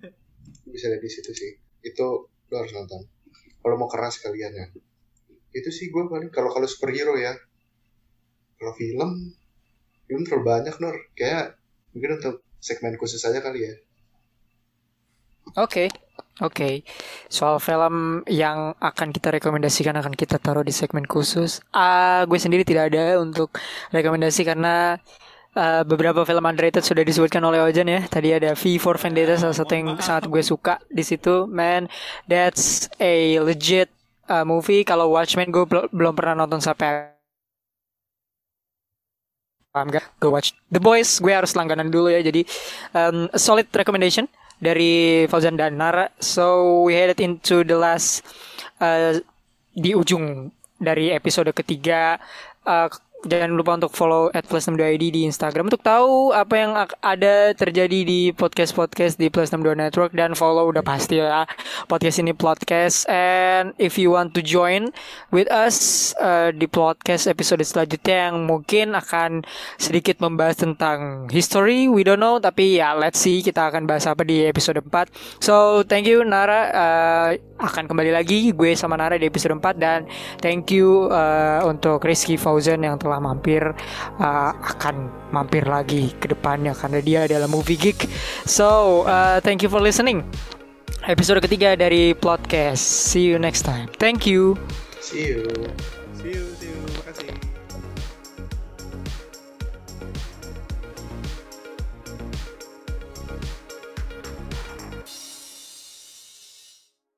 bisa lihat di situ sih. Itu lo harus nonton. Kalau mau keras kalian ya. Itu sih gue paling kalau kalau superhero ya. Kalau film film terlalu banyak Nur. Kayak mungkin untuk segmen khusus aja kali ya. Oke, oke. Soal film yang akan kita rekomendasikan akan kita taruh di segmen khusus. Ah, gue sendiri tidak ada untuk rekomendasi karena ah, beberapa film underrated sudah disebutkan oleh Ojan ya. Tadi ada V for Vendetta salah satu yang sangat gue suka di situ. Man, that's a legit ah, movie. Kalau Watchmen gue bel- belum pernah nonton sampai paham gak? Go watch The Boys. Gue harus langganan dulu ya. Jadi um, solid recommendation dari Fauzan dan Nara. So we headed into the last uh, di ujung dari episode ketiga. Uh, jangan lupa untuk follow at plus 62 ID di Instagram untuk tahu apa yang ada terjadi di podcast-podcast di plus 62 network. Dan follow udah pasti ya podcast ini podcast. And if you want to join with us uh, di podcast episode selanjutnya yang mungkin akan sedikit membahas tentang history we don't know. Tapi ya let's see kita akan bahas apa di episode 4 so thank you Nara. Uh, akan kembali lagi gue sama Nara di episode 4 dan thank you uh, untuk Rizky Fauzan yang telah mampir uh, akan mampir lagi ke depannya karena dia adalah movie geek. So uh, thank you for listening. Episode ketiga dari podcast see you next time. Thank you. See you